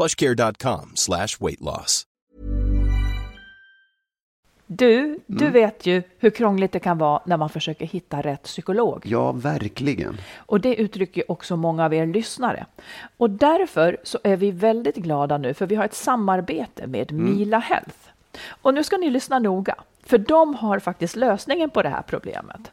plushcare.com slash weight loss. Du, du Mm. vet ju hur krångligt det kan vara när man försöker hitta rätt psykolog. Ja, verkligen. Och det uttrycker också många av er lyssnare. Och därför så är vi väldigt glada nu för vi har ett samarbete med Mila Health. Och nu ska ni lyssna noga, för de har faktiskt lösningen på det här problemet.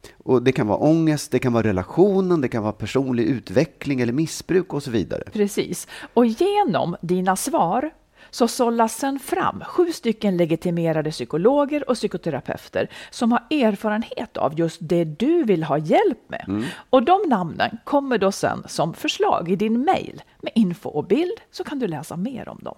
Och det kan vara ångest, det kan vara relationen, det kan vara personlig utveckling eller missbruk och så vidare. Precis. Och genom dina svar så sållas sen fram sju stycken legitimerade psykologer och psykoterapeuter som har erfarenhet av just det du vill ha hjälp med. Och de namnen kommer då sen som förslag i din mail med info och bild så kan du läsa mer om dem.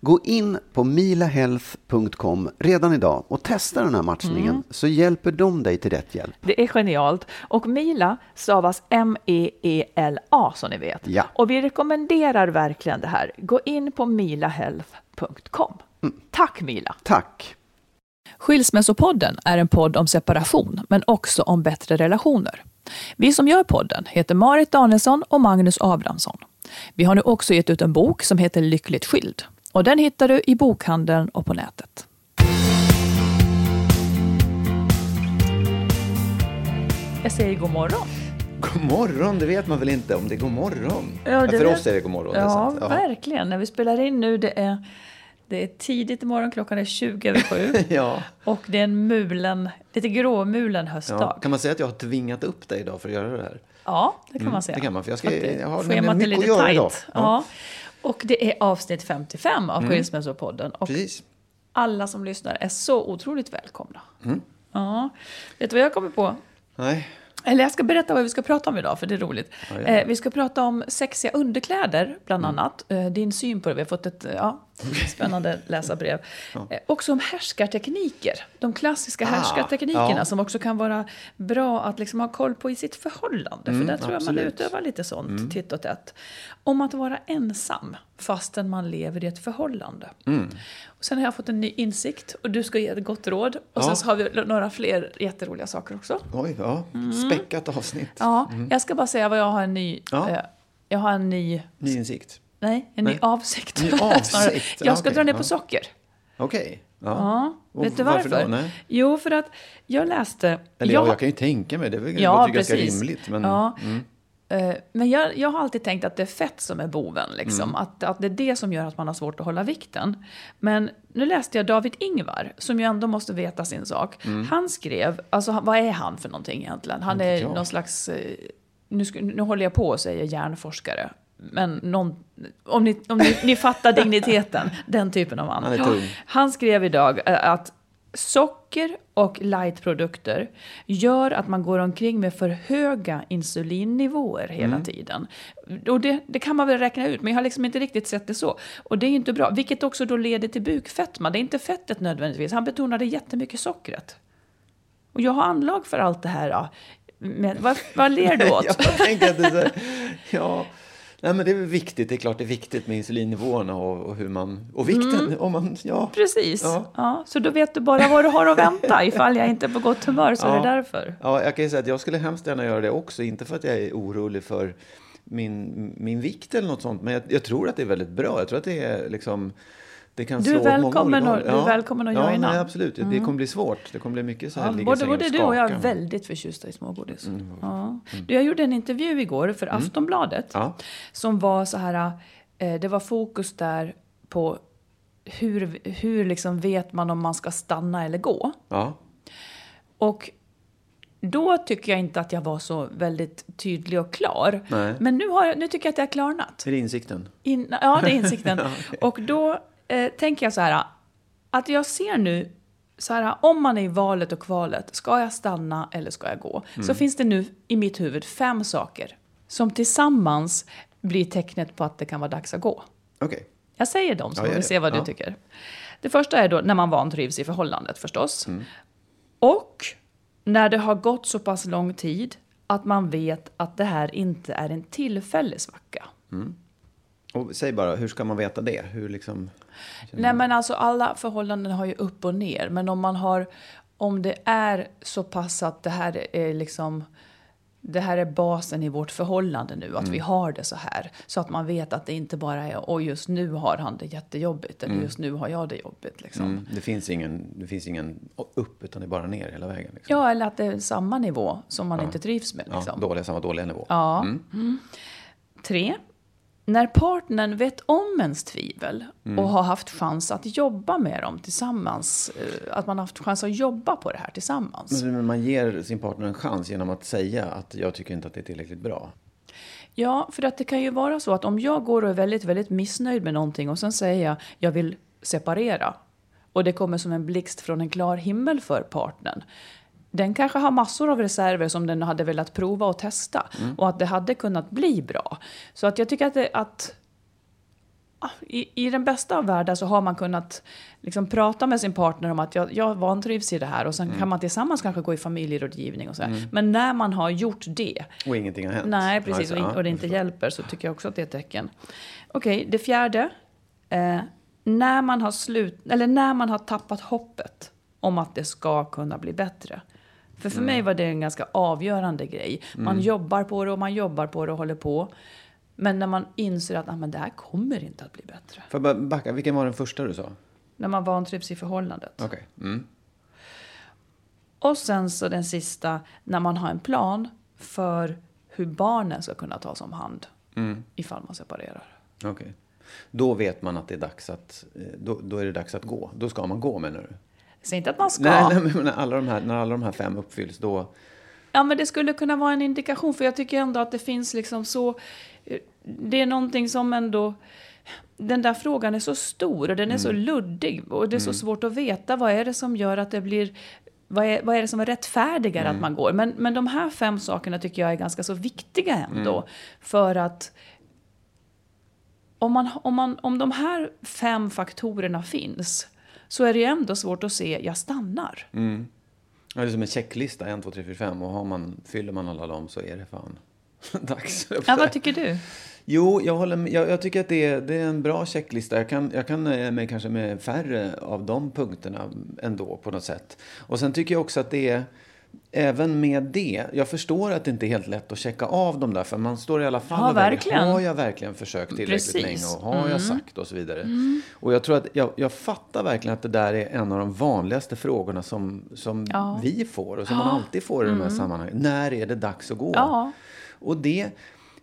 Gå in på milahealth.com redan idag och testa den här matchningen så hjälper de dig till rätt hjälp. Det är genialt. Och Mila stavas M-E-E-L-A som ni vet. Ja. Och vi rekommenderar verkligen det här. Gå in på milahealth.com. Tack Mila! Tack! Skilsmässopodden är en podd om separation, men också om bättre relationer. Vi som gör podden heter Marit Danielsson och Magnus Abrahamsson. Vi har nu också gett ut en bok som heter Lyckligt skild. Och den hittar du i bokhandeln och på nätet. Jag säger god morgon. God morgon, det vet man väl inte om det är god morgon? Ja, det för vet- oss är det god morgon. det är Ja, verkligen. När vi spelar in nu, det är, det är tidigt i morgon, klockan är 20 över sju. Ja. Och det är en mulen, lite gråmulen höstdag. Ja. Kan man säga att jag har tvingat upp dig idag för att göra det här? Ja, det kan man säga. det kan man, för jag ska- det- jag har mycket lite att göra tajt. idag. Ja. Ja. Och det är avsnitt 55 av Skilsmässopodden. Och Precis. alla som lyssnar är så otroligt välkomna. Mm. Ja. Vet du vad jag kommer på? Nej. Eller jag ska berätta vad vi ska prata om idag, för det är roligt. Ja, det. eh, vi ska prata om sexiga underkläder, bland annat. Eh, din syn på det. Vi har fått ett ja, spännande läsarbrev. Eh, också om härskartekniker. De klassiska Ah, härskarteknikerna ja. som också kan vara bra att liksom ha koll på i sitt förhållande. för där tror jag man absolut. utövar lite sånt titt och tätt. Om att vara ensam fastän man lever i ett förhållande. Och sen har jag fått en ny insikt och du ska ge ett gott råd. Och sen Ja. så har vi några fler jätteroliga saker också. Oj, ja. Späckat avsnitt. Ja, jag ska bara säga vad jag har en ny... Ja. Eh, jag har en ny... Ny insikt. Nej, en ny avsikt. Ny avsikt. Ja, Jag ska okej, dra ner ja. på socker. Okej. Ja. Ja, Och vet du varför varför? Jo, för att jag läste... Eller ja, jag kan ju tänka mig, det är Ja, ju ganska rimligt. Men, Ja. Eh, Men jag, jag har alltid tänkt att det är fett som är boven. Liksom. Mm. Att, att det är det som gör att man har svårt att hålla vikten. Men nu läste jag David Ingvar, som ju ändå måste veta sin sak. Han skrev, alltså vad är han för någonting egentligen? Han Mm. Är jag. någon slags, eh, nu, nu håller jag på och säger hjärnforskare. Men någon, om, ni, om ni, ni fattar digniteten, den typen av man. Han. Han skrev idag eh, att socker och lightprodukter gör att man går omkring med för höga insulinnivåer hela Mm. tiden. Och det, det kan man väl räkna ut, men jag har liksom inte riktigt sett det så. Och det är inte bra, vilket också då leder till bukfetma. Det är inte fettet nödvändigtvis, han betonade jättemycket sockret. Och jag har anlag för allt det här. Ja. Men vad, vad ler du åt? Jag tänker att det är så ja. Nej, men det är viktigt. Det är klart det är viktigt med insulinnivåerna och, och hur man... Och vikten. Om man, ja. Mm. Precis. Ja. Ja. så då vet du bara vad du har att vänta. Ifall jag inte är på gott humör så är Ja. det därför. ja, jag kan ju säga att jag skulle hemskt gärna göra det också. Inte för att jag är orolig för min, min vikt eller något sånt. Men jag, jag tror att det är väldigt bra. Jag tror att det är liksom... Det kan Du är slå många välkommen att- håll. du är välkommen att ja, joina. nej, absolut. Det kommer bli svårt. Det kommer bli mycket så här Ja, både både och du och jag är väldigt förtjusta i smågodis. Ja. Du, jag gjorde en intervju igår för Aftonbladet. Ja. Som var så här, eh, det var fokus där på hur, hur liksom vet man om man ska stanna eller gå. Ja. Och då tycker jag inte att jag var så väldigt tydlig och klar. Nej. Men nu, har jag, nu tycker jag att det har klarnat. Är det insikten? In, ja, det är insikten. Och då eh, tänker jag så här, att jag ser nu, så här, om man är i valet och kvalet, ska jag stanna eller ska jag gå? Så finns det nu i mitt huvud fem saker som tillsammans blir tecknet på att det kan vara dags att gå. Okej. Jag säger dem så Ja, får vi se vad du Ja. tycker. Det första är då när man vantrivs i förhållandet förstås. Mm. Och när det har gått så pass lång tid att man vet att det här inte är en tillfällig svacka. Och säg bara, hur ska man veta det? Hur liksom... Nej men alltså alla förhållanden har ju upp och ner. Men om man har, om det är så pass att det här är liksom, det här är basen i vårt förhållande nu, att vi har det så här. Så att man vet att det inte bara är, och just nu har han det jättejobbigt, eller just nu har jag det jobbigt. Liksom. Mm, det, finns ingen, det finns ingen upp, utan det är bara ner hela vägen. Liksom. Ja, eller att det är samma nivå som man inte trivs med. Ja, Liksom. dåliga, samma dåliga nivå. Ja. Mm. Tre. När partnern vet om ens tvivel Mm. och har haft chans att jobba med dem tillsammans. eh, Att man har haft chans att jobba på det här tillsammans. Men man ger sin partner en chans genom att säga att jag tycker inte att det är tillräckligt bra. Ja, för att det kan ju vara så att om jag går och är väldigt, väldigt missnöjd med någonting och sen säger jag jag vill separera och det kommer som en blixt från en klar himmel för partnern. Den kanske har massor av reserver som den hade velat prova och testa och att det hade kunnat bli bra. Så att jag tycker att, det, att ah, i, i den bästa av världar så har man kunnat liksom prata med sin partner om att jag, jag vantrivs i det här och sen kan man tillsammans kanske gå i familjerådgivning och så. här. Men när man har gjort det Och ingenting har hänt. Nej, precis. Och, in, och det inte hjälper så tycker jag också att det är ett tecken. Okej, det fjärde. Eh, när, man har slut, eller när man har tappat hoppet om att det ska kunna bli bättre. För för Mm. mig var det en ganska avgörande grej. Man jobbar på det och man jobbar på det och håller på. Men när man inser att ah, men det här kommer inte att bli bättre. Bara backa? Vilken var den första du sa? När man vantrivs i förhållandet. Okej. Mm. Och sen så den sista, när man har en plan för hur barnen ska kunna tas om hand Mm. ifall man separerar. Okej. Då vet man att det är dags att, eh, då, då är det dags att gå. Då ska man gå menar du? Säg inte att man ska. Nej, nej, men när alla, de här, när alla de här fem uppfylls då... Ja, men det skulle kunna vara en indikation, för jag tycker ändå att det finns liksom så... Det är någonting som ändå... Den där frågan är så stor och den är så luddig och det är så svårt att veta vad är det som gör att det blir... Vad är, vad är det som är rättfärdigare att man går? Men, men de här fem sakerna tycker jag är ganska så viktiga ändå. För att om, man, om, man, om de här fem faktorerna finns så är det ju ändå svårt att se, jag stannar. Ja, det är som en checklista, 1, 2, 3, 4, 5. Och har man, fyller man alla dem så är det fan dags. Ja, vad tycker du? Jo, jag, håller med, jag, jag tycker att det är, det är en bra checklista. Jag kan, jag kan nöja mig kanske med färre av de punkterna ändå på något sätt. Och sen tycker jag också att det är, även med det, jag förstår att det inte är helt lätt att checka av dem där. För man står i alla fall Ja, och verkligen. har jag verkligen försökt tillräckligt Precis. länge och har jag sagt och så vidare. Och jag tror att, jag, jag fattar verkligen att det där är en av de vanligaste frågorna som, som Ja. vi får och som man alltid får i de här sammanhangen. När är det dags att gå? Ja. Och det,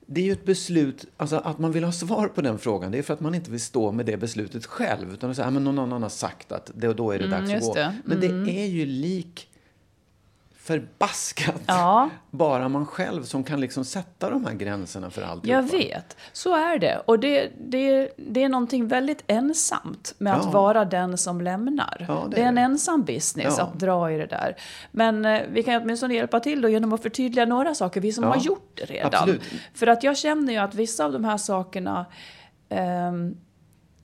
det är ju ett beslut, alltså att man vill ha svar på den frågan, det är för att man inte vill stå med det beslutet själv. Utan att säga, "Ah, men någon annan har sagt att det, då är det dags att gå. det. Men det är ju lik förbaskat. Ja. Bara man själv som kan liksom sätta de här gränserna för allt. Jag vet, så är det. Och det, det, det är någonting väldigt ensamt med att Ja. vara den som lämnar. Ja, det det, är en ensam business att dra i det där. Men eh, vi kan åtminstone hjälpa till då genom att förtydliga några saker, vi som har gjort det redan. absolut. För att jag känner ju att vissa av de här sakerna ehm,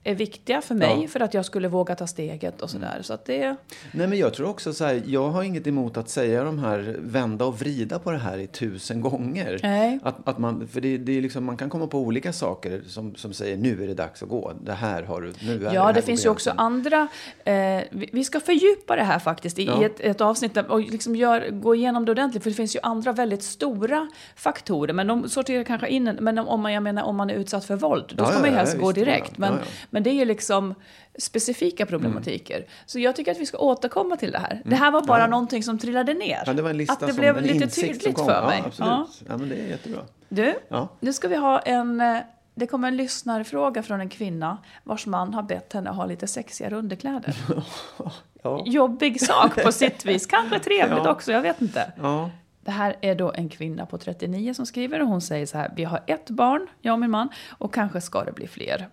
är viktiga för mig Ja. för att jag skulle våga ta steget och sådär. Så att det... Nej, men jag tror också så här, jag har inget emot att säga de här, vända och vrida på det här i tusen gånger. Nej. Att, att man, för det, det är liksom, man kan komma på olika saker som, som säger nu är det dags att gå. Det här har du, nu är Ja, det på finns ju också andra... Eh, vi, vi ska fördjupa det här faktiskt i, Ja. i ett, ett avsnitt och liksom gör, gå igenom det ordentligt. För det finns ju andra väldigt stora faktorer. Men de sorterar kanske in... en- Men om man, jag menar, om man är utsatt för våld, då Ja, ska man ju helst gå direkt. Men. Men det är ju liksom specifika problematiker. Så jag tycker att vi ska återkomma till det här. Det här var bara Mm. Ja. någonting som trillade ner. Ja, det var en lista att det som, blev en lite tydligt för mig. Ja, absolut. Ja. men det är jättebra. Du, Ja. nu ska vi ha en... eh, Det kommer en lyssnarfråga från en kvinna vars man har bett henne ha lite sexigare underkläder. Jobbig sak på sitt vis. Kanske trevligt också, jag vet inte. Ja. Det här är då en kvinna på 39 som skriver och hon säger så här. Vi har ett barn, jag och min man, och kanske ska det bli fler.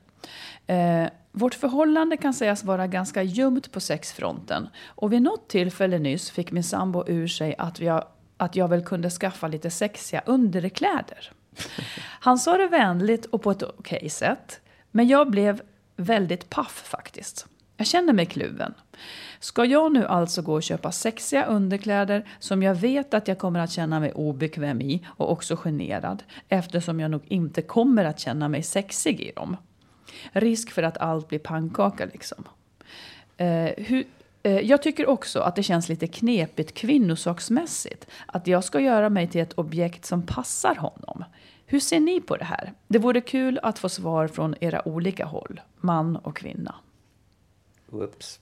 Eh, vårt förhållande kan sägas vara ganska ljumt på sexfronten. Och vid något tillfälle nyss fick min sambo ur sig att, har, att jag väl kunde skaffa lite sexiga underkläder. Han sa det vänligt och på ett okej sätt. Men jag blev väldigt paff faktiskt. Jag känner mig kluven. Ska jag nu alltså gå och köpa sexiga underkläder som jag vet att jag kommer att känna mig obekväm i och också generad eftersom jag nog inte kommer att känna mig sexig i dem? Risk för att allt blir pannkaka liksom. Eh, hur, eh, jag tycker också att det känns lite knepigt kvinnosaksmässigt att jag ska göra mig till ett objekt som passar honom. Hur ser ni på det här? Det vore kul att få svar från era olika håll, man och kvinna. Whoops.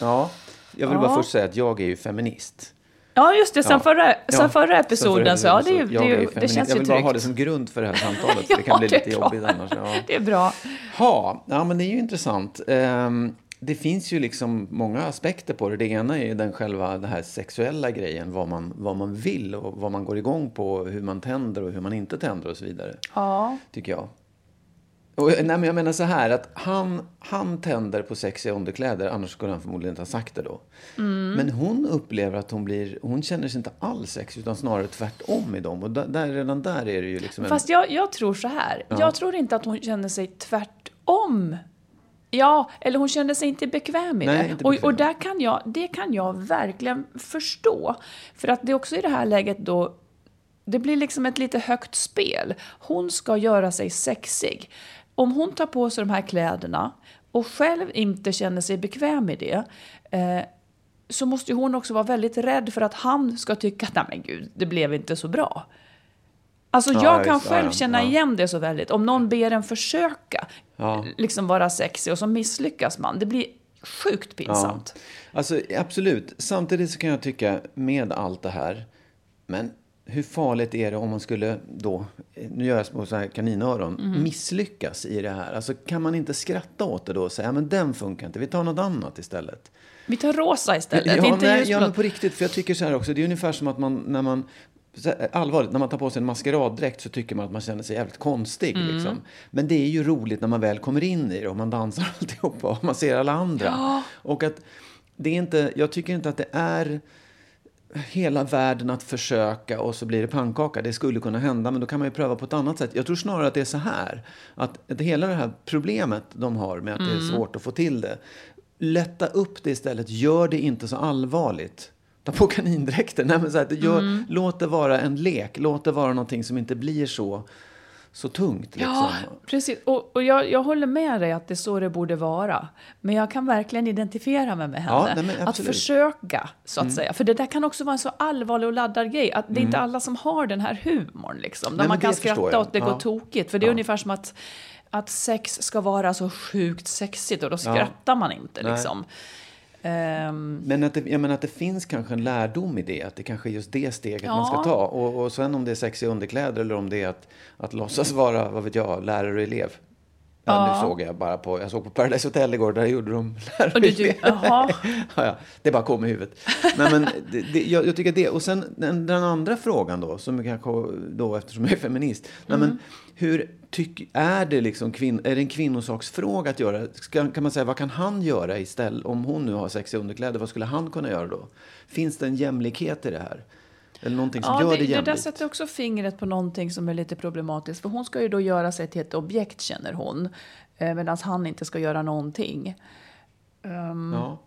Ja, jag vill Ja. bara först säga att jag är ju feminist. Ja, just det. Sen, Ja. förra, sen Ja, förra episoden så, ja, det, är jag det, är ju det känns Jag ju vill bara ha det som grund för det här samtalet. för det kan bli lite bra. jobbigt annars. Ja. Det är bra. Ha, ja men det är ju intressant. Ehm, det finns ju liksom många aspekter på det. Det ena är ju den själva den här sexuella grejen, vad man, vad man vill och vad man går igång på, hur man tänder och hur man inte tänder och så vidare. Ja. Tycker jag. Och, nej, men jag menar så här att han, han tänder på sexiga underkläder, annars skulle han förmodligen inte ha sagt det då. Mm. Men hon upplever att hon blir, hon känner sig inte alls sexig utan snarare tvärtom i dem. Och där, där, redan där är det ju liksom en... Fast jag, jag tror så här. Jag tror inte att hon känner sig tvärtom. Ja, eller hon känner sig inte bekväm i Nej, det. inte Och, bekväm. och där kan jag, det kan jag verkligen förstå. För att det är också i det här läget då det blir liksom ett lite högt spel. Hon ska göra sig sexig. Om hon tar på sig de här kläderna och själv inte känner sig bekväm i det eh, så måste ju hon också vara väldigt rädd för att han ska tycka att nej men gud, det blev inte så bra. Alltså Ja, jag kan ja, själv ja, känna ja. igen det så väldigt. Om någon ber en försöka Ja. liksom vara sexig och så misslyckas man. Det blir sjukt pinsamt. Alltså absolut. Samtidigt så kan jag tycka med allt det här, men hur farligt är det om man skulle då, nu gör jag små så här kaninöron, Mhm. misslyckas i det här? Alltså kan man inte skratta åt det då och säga, ja, men den funkar inte, vi tar något annat istället? Vi tar rosa istället, Ja, inte nej, ja, men på riktigt, för jag tycker så här också, det är ungefär som att man, när man här, Allvarligt, när man tar på sig en maskeraddräkt så tycker man att man känner sig jävligt konstig. Mm. Liksom. Men det är ju roligt när man väl kommer in i det och man dansar alltihopa och man ser alla andra. Och att det är inte, jag tycker inte att det är hela världen att försöka och så blir det pannkaka. Det skulle kunna hända, men då kan man ju pröva på ett annat sätt. Jag tror snarare att det är så här, att, att hela det här problemet de har med att det är svårt att få till det, lätta upp det istället. Gör det inte så allvarligt. Ta på kanindräkten. Nej, men så här, gör, Låt det vara en lek. Låt det vara någonting som inte blir så, så tungt. Liksom. Ja, precis. Och, och jag, jag håller med dig att det är så det borde vara. Men jag kan verkligen identifiera mig med Ja, henne. nej, men att försöka, så att Mm. säga. För det där kan också vara en så allvarlig och laddad grej. Att det är inte alla som har den här humorn. Liksom, där Nej, man kan skratta åt det Ja. går tokigt. För det är Ja. ungefär som att, att sex ska vara så sjukt sexigt och då skrattar man inte. Nej. Ehm, Men att det, jag menar att det finns kanske en lärdom i det. Att det kanske är just det steget Ja. man ska ta. Och, och sen om det är sexiga underkläder eller om det är att, att låtsas vara, vad vet jag, lärare och elev. Ja, nu såg jag bara på, jag såg på Paradise Hotel igår, där gjorde de jaha. ja, ja, det bara kom i huvudet. Nej, men det, det, jag, jag tycker det. Och sen den, den andra frågan då, som kanske då, eftersom jag är feminist. Nej, men hur tyck, är, det liksom kvinn, är det en kvinnosaksfråga att göra? Ska, kan man säga, vad kan han göra istället? Om hon nu har sexiga underkläder, vad skulle han kunna göra då? Finns det en jämlikhet i det här? Eller någonting som Ja, gör det, det det där jämlikt? sätter också fingret på någonting som är lite problematiskt. För hon ska ju då göra sig till ett objekt, känner hon. Eh, Medan han inte ska göra någonting. Ja.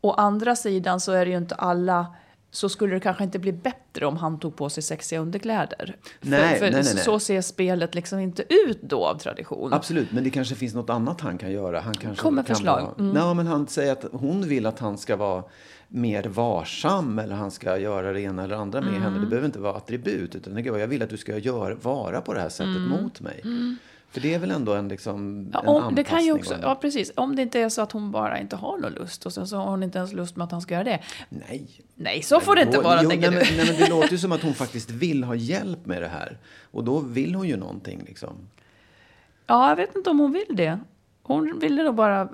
Å andra sidan så är det ju inte alla så skulle det kanske inte bli bättre om han tog på sig sexiga underkläder. Nej, för, för nej, nej, nej. så ser spelet liksom inte ut då av tradition. Absolut, men det kanske finns något annat han kan göra. Han kanske Kom med kan förslag. Vara, Mm. Nej, men han säger att hon vill att han ska vara mer varsam eller han ska göra det ena eller andra med Mm. henne. Det behöver inte vara attribut. Utan det jag vill att du ska göra, vara på det här sättet mot mig. För det är väl ändå en, liksom, Mm. Ja, en om, det kan ju anpassning också, ja, precis. Om det inte är så att hon bara inte har någon lust och sen så har hon inte ens lust med att han ska göra det. Nej. Nej, så får det inte Då- vara, jo, tänker nej, du. men, nej, men det låter ju som att hon faktiskt vill ha hjälp med det här. Och då vill hon ju någonting liksom. Ja, jag vet inte om hon vill det. Hon ville nog bara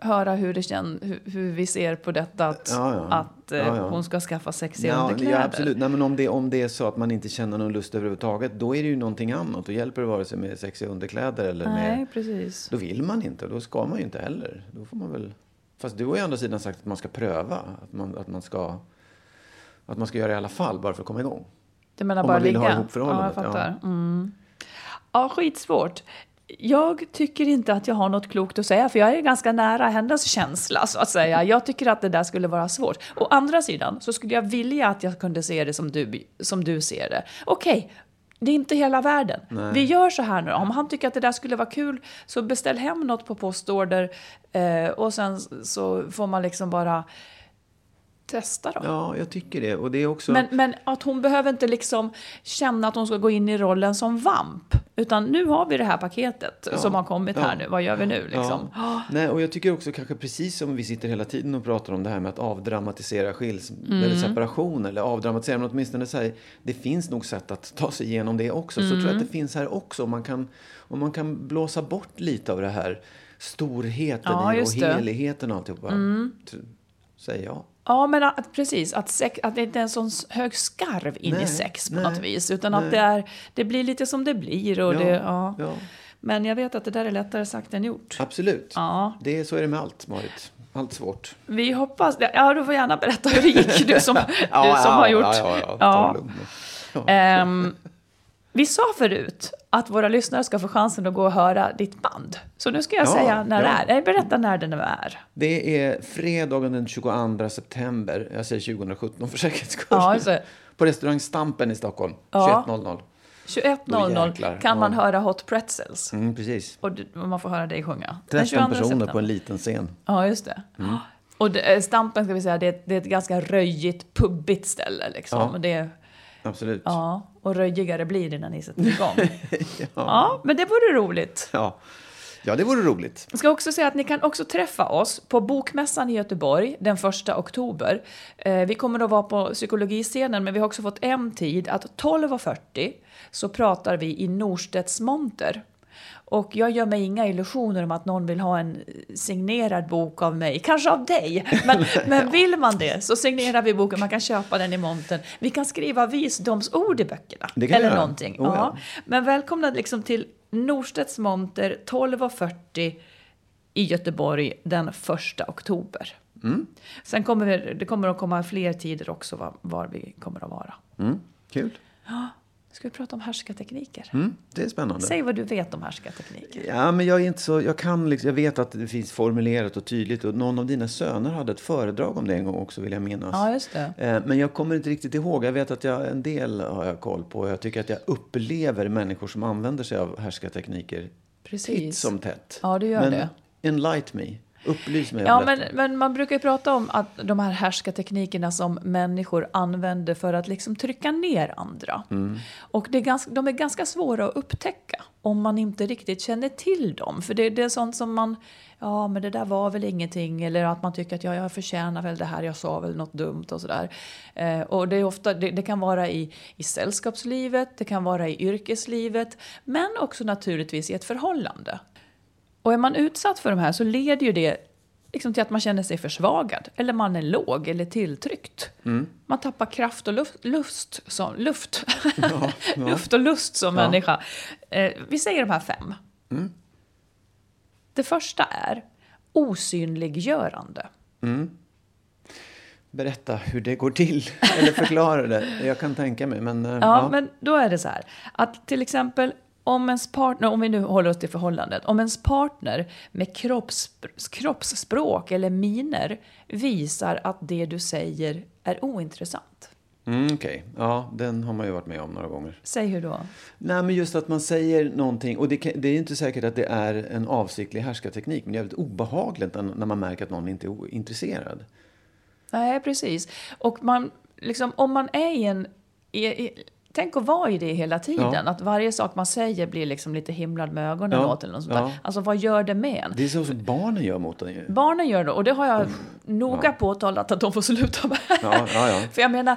höra hur, det känn, hur, hur vi ser på detta att, Ja, ja. att eh, Ja, ja. hon ska skaffa sexiga Ja, underkläder. ja, absolut. Nej, men om, det, om det är så att man inte känner någon lust överhuvudtaget, då är det ju någonting annat. Då hjälper det vare sig med sexiga underkläder eller Nej, med... precis. Då vill man inte, då ska man ju inte heller. Då får man väl... Fast du har ju å andra sidan sagt att man ska pröva. Att man, att man, ska, att man ska göra det i alla fall, bara för att komma igång. Du menar Om bara man vill ha ligga? ihop ja, förhållandet, jag ja. fattar. Mm. Ja, skitsvårt. Jag tycker inte att jag har något klokt att säga, för jag är ganska nära hennes känsla, så att säga. Jag tycker att det där skulle vara svårt. Å andra sidan så skulle jag vilja att jag kunde se det som du, som du ser det. Okej, det är inte hela världen. Vi gör så här nu. Om han tycker att det där skulle vara kul, så beställ hem något på postorder eh, och sen så får man liksom bara testa då. Ja, jag tycker det. Och det är också... Men, men att hon behöver inte liksom känna att hon ska gå in i rollen som vamp. Utan nu har vi det här paketet som har kommit här ja, nu. Vad gör vi nu liksom? Ja. Nej, och jag tycker också kanske precis som vi sitter hela tiden och pratar om det här med att avdramatisera skils eller separation eller avdramatisera, men åtminstone säga det finns nog sätt att ta sig igenom det också. Så tror jag att det finns här också. Man kan, om man kan blåsa bort lite av det här storheten Ja, i och heligheten och alltihopa. Tr- Säger jag. Ja, men att, precis. Att, sex, att det inte är en sån hög skarv in i Nej, sex på nej, något vis. Utan nej. att det, är, det blir lite som det blir. Och Ja, det, ja. ja. Men jag vet att det där är lättare sagt än gjort. Absolut. Ja. Det så är det med allt, Marit. Allt svårt. Vi hoppas det. Ja, du får gärna berätta hur det gick, du som, du som har gjort. Ja, ja, ja. Ja. Vi sa förut att våra lyssnare ska få chansen att gå och höra ditt band. Så nu ska jag Ja, säga när ja. det är. Nej, Berätta när det nu är. Det är fredagen den 22 september. Jag säger 2017 för säkerhets skull. Ja, det. På restaurang Stampen i Stockholm. Ja. 21.00. 21.00 jäklar. kan man Ja. höra Hot Pretzels. Mm, precis. Och man får höra dig sjunga. Den 13 22 personer på en liten scen. Ja, just det. Mm. Och det, Stampen ska vi säga, det är, ett- det är ett ganska röjigt, pubbigt ställe. Liksom. Ja. Det, Absolut. ja, och röjigare blir det när ni sätter igång. ja. men det vore roligt. Ja. ja, det vore roligt. Jag ska också säga att ni kan också träffa oss på Bokmässan i Göteborg den 1 oktober. Eh, vi kommer att vara på psykologiscenen, men vi har också fått en tid att 12.40 så pratar vi i Norstedts monter. Och jag gör mig inga illusioner om att någon vill ha en signerad bok av mig, kanske av dig. Men, men vill man det så signerar vi boken, man kan köpa den i montern. Vi kan skriva visdomsord i böckerna. Eller göra. någonting. Oh, ja. ja. Men välkomna liksom till Norstedts monter 12.40 i Göteborg den 1 oktober. Mm. Sen kommer vi, det kommer att komma fler tider också var, var vi kommer att vara. Mm. Kul. Ska vi prata om härskartekniker? Mm. Det är spännande. Säg vad du vet om härskartekniker. Ja, men jag är inte så, jag kan liksom, jag vet att det finns formulerat och tydligt och någon av dina söner hade ett föredrag om det en gång också vill jag minnas. Ja, just det. Eh, Men jag kommer inte riktigt ihåg. Jag vet att jag, en del har jag koll på. Jag tycker att jag upplever människor som använder sig av härskartekniker Precis. titt som tätt. Ja, du gör men det. enlight me. Upplys mig Ja, om men, detta. men man brukar ju prata om att de här härskarteknikerna som människor använder för att liksom trycka ner andra. Mm. Och det är ganska, de är ganska svåra att upptäcka om man inte riktigt känner till dem. För det, det är sånt som man, ja men det där var väl ingenting. Eller att man tycker att ja, jag förtjänar väl det här, jag sa väl något dumt och sådär. Eh, och det, är ofta, det, det kan vara i, i sällskapslivet, det kan vara i yrkeslivet. Men också naturligtvis i ett förhållande. Och är man utsatt för de här så leder ju det liksom till att man känner sig försvagad. Eller man är låg eller tilltryckt. Mm. Man tappar kraft och luft, lust som, luft. luft och lust som Ja. människa. Eh, vi säger de här fem. Mm. Det första är osynliggörande. Berätta hur det går till. Eller förklara det. Jag kan tänka mig. Men, eh, Ja, men då är det så här att till exempel om ens partner, om vi nu håller oss till förhållandet, om ens partner med kropps, kroppsspråk eller miner visar att det du säger är ointressant. Mm, Okej, ja, den har man ju varit med om några gånger. Säg hur då? Nej, men just att man säger någonting, och det, kan, det är inte säkert att det är en avsiktlig härskarteknik, men det är väldigt obehagligt när, när man märker att någon inte är intresserad. Nej, precis. Och man, liksom, om man är i en... I, i, tänk att vara i det hela tiden. Ja. Att varje sak man säger blir liksom lite himlad med ögonen Ja, åt. Eller något sånt ja. Alltså vad gör det med en? Det är så som barnen gör mot en ju. Barnen gör det och det har jag noga påtalat att de får sluta med. Ja, ja, ja. För jag menar,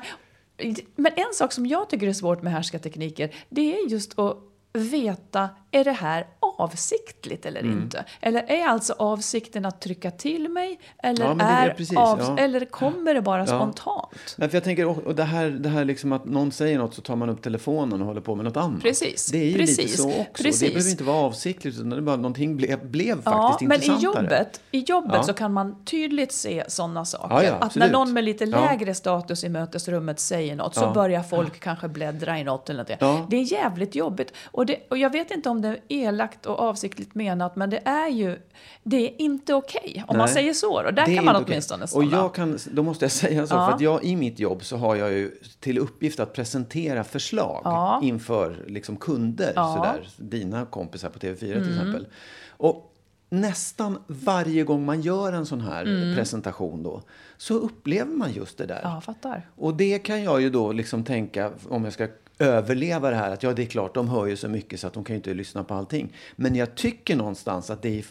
men en sak som jag tycker är svårt med härskartekniker, det är just att veta, är det här avsiktligt eller Mm. inte? Eller är alltså avsikten att trycka till mig? Eller, Ja, är är precis, av, ja. eller kommer det bara spontant? Nej, för jag tänker, och det här, det här liksom att någon säger något så tar man upp telefonen och håller på med något annat. Precis, Det är ju lite precis, så också. precis. Det behöver inte vara avsiktligt, utan det bara någonting blev, blev faktiskt men i intressantare. jobbet, i jobbet så kan man tydligt se sådana saker. Att när någon med lite lägre status i mötesrummet säger något så Ja. börjar folk kanske bläddra i något eller något. Det är jävligt jobbigt. Och, det, och jag vet inte om det är elakt och avsiktligt menat, men det är ju det är inte okej. om man Nej. säger så. Och där kan man åtminstone Och sålla. jag kan, då måste jag säga så, Ja. för att jag i mitt jobb så har jag ju till uppgift att presentera förslag Ja. inför liksom kunder, Ja. Mm. sådär, dina kompisar på TV4 till exempel. Och nästan varje gång man gör en sån här presentation då, så upplever man just det där. Mm. Ja, fattar. Och det kan jag ju då liksom tänka, om jag ska överleva det här, att ja, det är klart, de hör ju så mycket så att de kan ju inte lyssna på allting. Men jag tycker någonstans att det är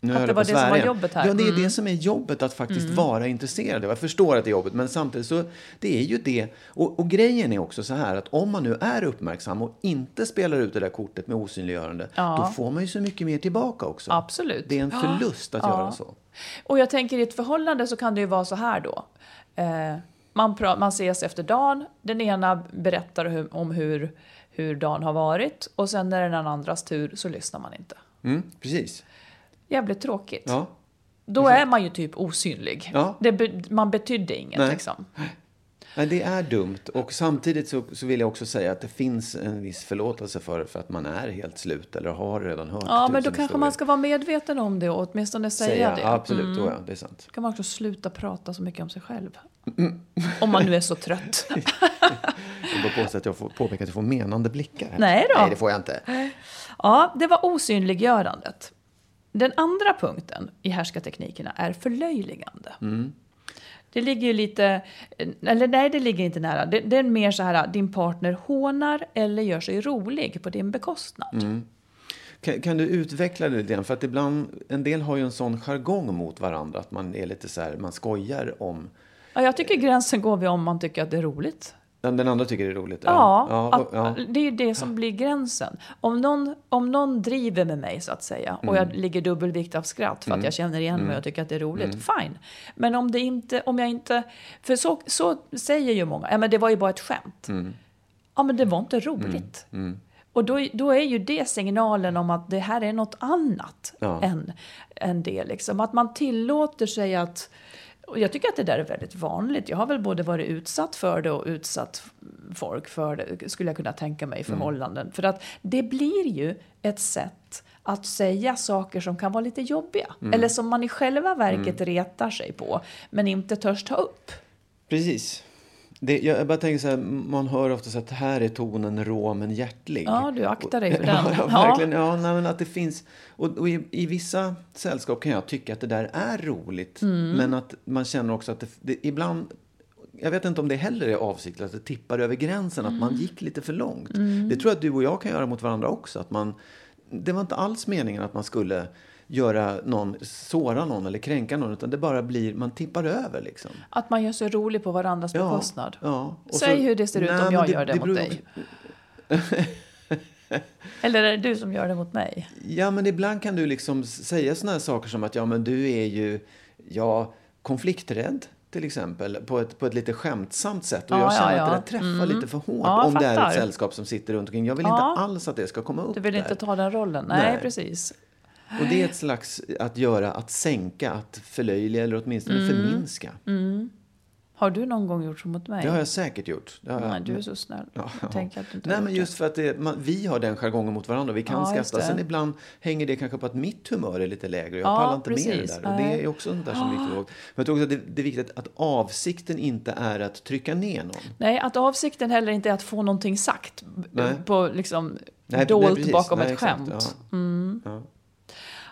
nu Att det var det som var jobbet här. Ja, det är Mm. det som är jobbet, att faktiskt vara intresserad. Jag förstår att det är jobbet, men samtidigt så, det är ju det. Och, och grejen är också så här att om man nu är uppmärksam och inte spelar ut det där kortet med osynliggörande, Ja. då får man ju så mycket mer tillbaka också. Absolut. Det är en förlust att Ja. göra så. Och jag tänker i ett förhållande så kan det ju vara så här då. Eh, man, man ses efter dagen, den ena berättar hur, om hur, hur dagen har varit och sen när det är den andras tur så lyssnar man inte. Mm, precis. Jävligt tråkigt. Ja. Då är man ju typ osynlig. Ja. Det man betydde inget Nej. liksom. Nej, det är dumt. Och samtidigt så, så vill jag också säga att det finns en viss förlåtelse för, för att man är helt slut eller har redan hört Ja, men då kanske historier. man ska vara medveten om det och åtminstone säga, det. Ja, absolut, Mm. då ja, det är sant. Då kan man också sluta prata så mycket om sig själv. Om man nu är så trött. Jag påstå att jag får påpeka att jag får menande blickar. Här. Nej då. Nej, det får jag inte. Ja, det var osynliggörandet. Den andra punkten i härskarteknikerna är förlöjligande. Det ligger ju lite, eller nej det ligger inte nära. Det, det är mer så här, din partner hånar eller gör sig rolig på din bekostnad. Kan, kan du utveckla det lite grann? För att ibland, en del har ju en sån jargong mot varandra att man är lite så här, man skojar om Ja, jag tycker gränsen går vid om man tycker att det är roligt. Den, den andra tycker det är roligt. Ja, ja, att, ja. det är ju det som blir gränsen. Om någon, om någon driver med mig så att säga och jag ligger dubbelvikt av skratt för att jag känner igen mig och tycker att det är roligt, fine. Men om det inte, om jag inte, för så, så säger ju många, ja men det var ju bara ett skämt. Ja men det var inte roligt. Och då, då är ju det signalen om att det här är något annat Ja. än, än det. Liksom. Att man tillåter sig att... Och jag tycker att det där är väldigt vanligt. Jag har väl både varit utsatt för det och utsatt folk för det, skulle jag kunna tänka mig, i förhållanden. För att det blir ju ett sätt att säga saker som kan vara lite jobbiga. Eller som man i själva verket retar sig på, men inte törs ta upp. Precis. Det, jag bara tänker så här, man hör ofta så att här är tonen rå men hjärtlig. Ja, du aktar dig för den. Ja, Ja. verkligen. Ja, nej, men att det finns, och, och i, i vissa sällskap kan jag tycka att det där är roligt. Mm. Men att man känner också att det, det ibland, jag vet inte om det heller är avsiktligt, att det tippar över gränsen, att Mm. man gick lite för långt. Det tror jag att du och jag kan göra mot varandra också. Att man, det var inte alls meningen att man skulle göra någon, såra någon eller kränka någon, utan det bara blir, man tippar över liksom. Att man gör sig rolig på varandras bekostnad. Ja. Och Säg så- hur det ser ut Nej, om jag gör det, mot beror dig. Eller är det du som gör det mot mig? Ja, men ibland kan du liksom säga såna här saker som att ja, men du är ju ja, konflikträdd till exempel på ett, på ett lite skämtsamt sätt. Och Ja, jag känner ja, att det ja. där träffar Mm. lite för hårt Ja, om det är ett fattar. sällskap som sitter runt omkring. Jag vill Ja. inte alls att det ska komma upp Du vill där. inte ta den rollen? Nej, Nej. precis. Och det är ett slags att göra, att sänka, att förlöjliga eller åtminstone Mm. förminska. Har du någon gång gjort så mot mig? Det har jag säkert gjort. Det Nej, du är så snäll. Ja, Jag tänker att du inte Nej, men just för att det, man, vi har den jargongen mot varandra. Vi kan Ja, skratta. Sen ibland hänger det kanske på att mitt humör är lite lägre. Jag Ja, pallar inte med precis. det där. Och det är också sånt där som är viktigt. att ihåg. Men jag tror också att det, det är viktigt att avsikten inte är att trycka ner någon. Nej, att avsikten heller inte är att få någonting sagt Nej. på liksom Nej, dolt nej, bakom Nej, ett exakt. skämt. Ja.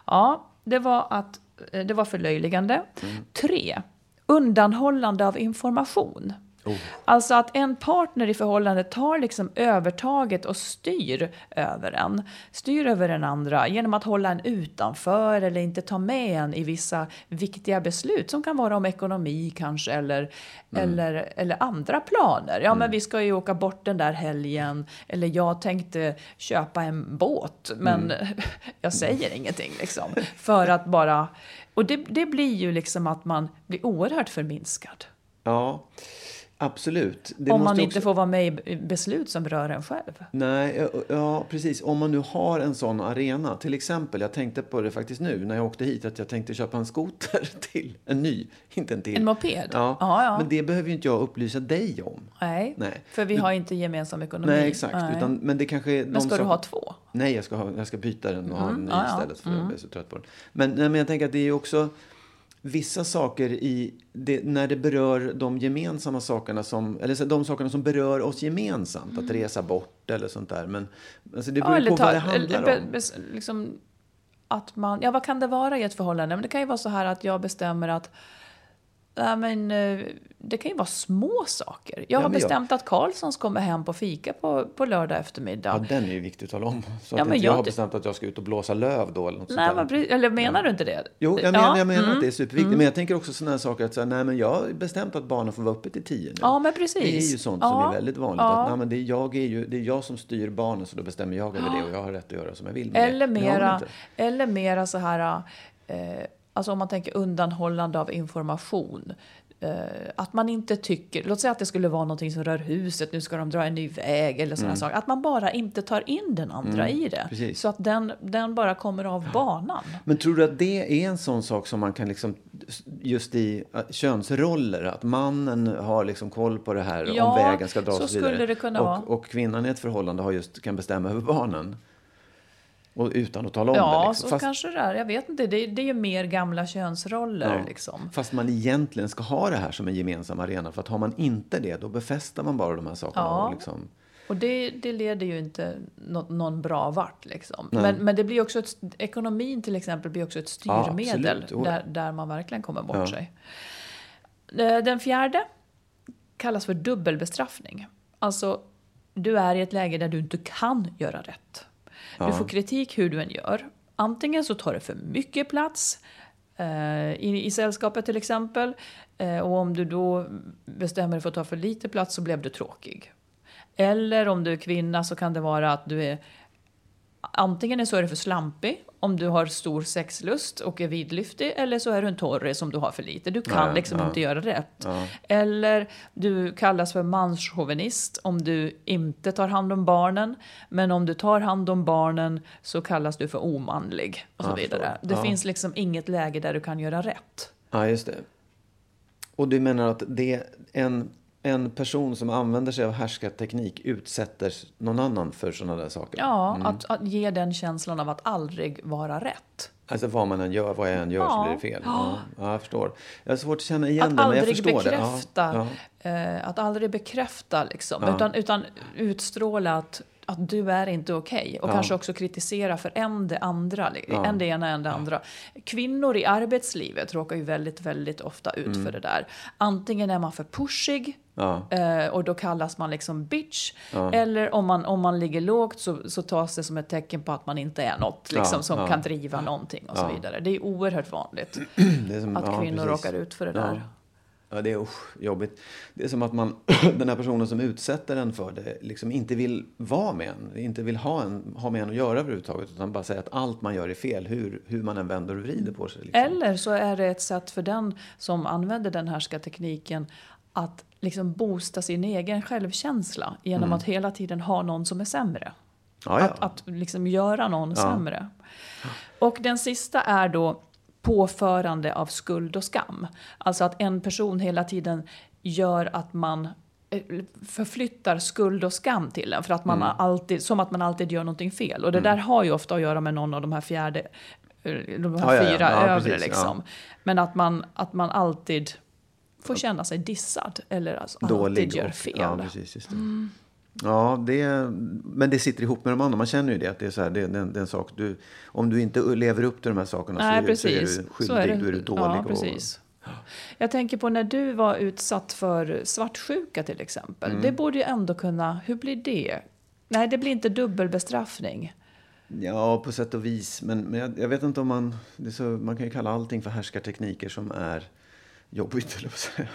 Ja. Det var, att, eh, det var förlöjligande. Mm. Tre, undanhållande av information. Oh. Alltså att en partner i förhållandet tar liksom övertaget och styr över en. Styr över den andra genom att hålla en utanför eller inte ta med en i vissa viktiga beslut som kan vara om ekonomi kanske eller, Mm. eller, eller andra planer. Ja, men vi ska ju åka bort den där helgen eller jag tänkte köpa en båt men Mm. jag säger ingenting liksom. För att bara... Och det, det blir ju liksom att man blir oerhört förminskad. ja, absolut. Det om man också- inte får vara med i beslut som rör en själv. Nej, ja, precis. Om man nu har en sån arena. Till exempel, jag tänkte på det faktiskt nu när jag åkte hit, att jag tänkte köpa en skoter till. En ny, inte en till. En moped? Ja, Ja, ja. men det behöver ju inte jag upplysa dig om. Nej, Nej. för vi har inte gemensam ekonomi. Nej, exakt. Nej. Utan, men det kanske är Men ska du som- ha två? Nej, jag ska, ha, jag ska byta den och ha en ny ja, istället för jag blir så trött på den. Men, nej, men jag tänker att det är ju också vissa saker i det, när det berör de gemensamma sakerna som, eller de sakerna som berör oss gemensamt, att resa bort eller sånt där. Men alltså, det beror ju på vad det handlar eller, om. liksom, att man, ja, vad kan det vara i ett förhållande? Men det kan ju vara så här att jag bestämmer att Nej, men, eh, det kan ju vara små saker. Jag Ja, har men jag- bestämt att Karlssons kommer hem på fika på, på lördag eftermiddag. Ja, den är ju viktig att tala om. Så Ja, att men inte jag jag har bestämt att jag ska ut och blåsa löv då eller något Nej, sånt men, eller menar du inte det? Jo, jag menar, Ja, jag menar mm. att det är superviktigt. Men jag tänker också sådana här saker att säga, nej men jag har bestämt att barnen får vara uppe till tio nu. Ja, men precis. Det är ju sånt Ja, som är väldigt vanligt. ja. Att, nej, men det, är jag är ju, det är jag som styr barnen så då bestämmer jag över det och jag har rätt att göra som jag vill med Eller det. Men mera, eller mera så här, eh, alltså om man tänker undanhållande av information. Eh, att man inte tycker, låt säga att det skulle vara någonting som rör huset, nu ska de dra en ny väg eller sådana saker. Att man bara inte tar in den andra i det. Mm. precis. Så att den, den bara kommer av banan. Men tror du att det är en sån sak som man kan liksom, just i äh, könsroller, att mannen har liksom koll på det här, om Ja, vägen ska dras så vidare. skulle det kunna vara. och, och kvinnan i ett förhållande har just, kan bestämma över barnen. Och utan att tala om det. Ja, Liksom. så kanske det är. Jag vet inte, det, det är ju mer gamla könsroller Ja. liksom. Fast man egentligen ska ha det här som en gemensam arena. För att har man inte det, då befäster man bara de här sakerna. Ja. Och liksom, Och det, det leder ju inte nå, någon bra vart. Liksom. Nej. Men, men det blir också ett, ekonomin till exempel blir också ett styrmedel ja. där, där man verkligen kommer bort Ja. sig. Eh, Den fjärde kallas för dubbelbestraffning. Alltså, du är i ett läge där du inte kan göra rätt. Du får kritik hur du än gör. Antingen så tar det för mycket plats eh, i, i sällskapet till exempel. Eh, och om du då bestämmer dig för att ta för lite plats så blev du tråkig. Eller om du är kvinna så kan det vara att du är Antingen så är du för slampig om du har stor sexlust och är vidlyftig eller så är du en torre som du har för lite. Du kan Ja, liksom ja. inte göra rätt. Eller du kallas för manschauvinist om du inte tar hand om barnen. Men om du tar hand om barnen så kallas du för omanlig och så Ja, vidare. Det Ja. finns liksom inget läge där du kan göra rätt. ja, just det. Och du menar att det en, en person som använder sig av härskarteknik utsätter någon annan för sådana där saker? Ja, att, att ge den känslan av att aldrig vara rätt. Alltså vad man än gör, vad jag än gör så Ja. blir det fel. Ja. ja, jag förstår. Jag har svårt att känna igen Att det, men jag förstår bekräfta, det. Ja, Eh, att aldrig bekräfta liksom, Ja. utan, utan utstråla att, att du är inte okej. Och Ja. kanske också kritisera för en det andra, Ja. en det ena, en det andra. Kvinnor i arbetslivet råkar ju väldigt, väldigt ofta ut Mm. för det där. Antingen är man för pushig, ja. Eh, och då kallas man liksom bitch. Eller om man, om man ligger lågt så, så tas det som ett tecken på att man inte är något liksom, Ja, som ja. kan driva någonting och så Ja. vidare. Det är oerhört vanligt som, att ja, kvinnor råkar ut för det Ja. där. Ja, det är usch, jobbigt. Det är som att man, den här personen som utsätter en för det liksom inte vill vara med en. Inte vill ha, en, ha med en att göra överhuvudtaget. Utan bara säger att allt man gör är fel. Hur, hur man än vänder och vrider på sig. Liksom. Eller så är det ett sätt för den som använder den här tekniken att liksom boosta sin egen självkänsla genom Mm. att hela tiden ha någon som är sämre. Ja, ja. Att, att liksom göra någon sämre. Och den sista är då påförande av skuld och skam. Alltså att en person hela tiden gör att man eh, förflyttar skuld och skam till en. För att man Mm. alltid, som att man alltid gör någonting fel. Och det där har ju ofta att göra med någon av de här fjärde, eh, de här Ja, ja, ja. fyra Ja, övre liksom. Men att man, att man alltid får känna sig dissad. Eller alltså alltid gör och- fel. Ja, precis, det. Ja, det, men det sitter ihop med de andra. Man känner ju det. Att det är, så här, det, det, är det är en sak. Du, om du inte lever upp till de här sakerna Nej, så, precis. så är du skyldig. Då är du dålig. Ja, och- precis. Jag tänker på när du var utsatt för svartsjuka till exempel. Mm. Det borde ju ändå kunna... Hur blir det? Nej, det blir inte dubbelbestraffning. Ja, på sätt och vis. Men, men jag, jag vet inte om man... Det är så, man kan ju kalla allting för härskartekniker som är jobbigt, eller vad säga.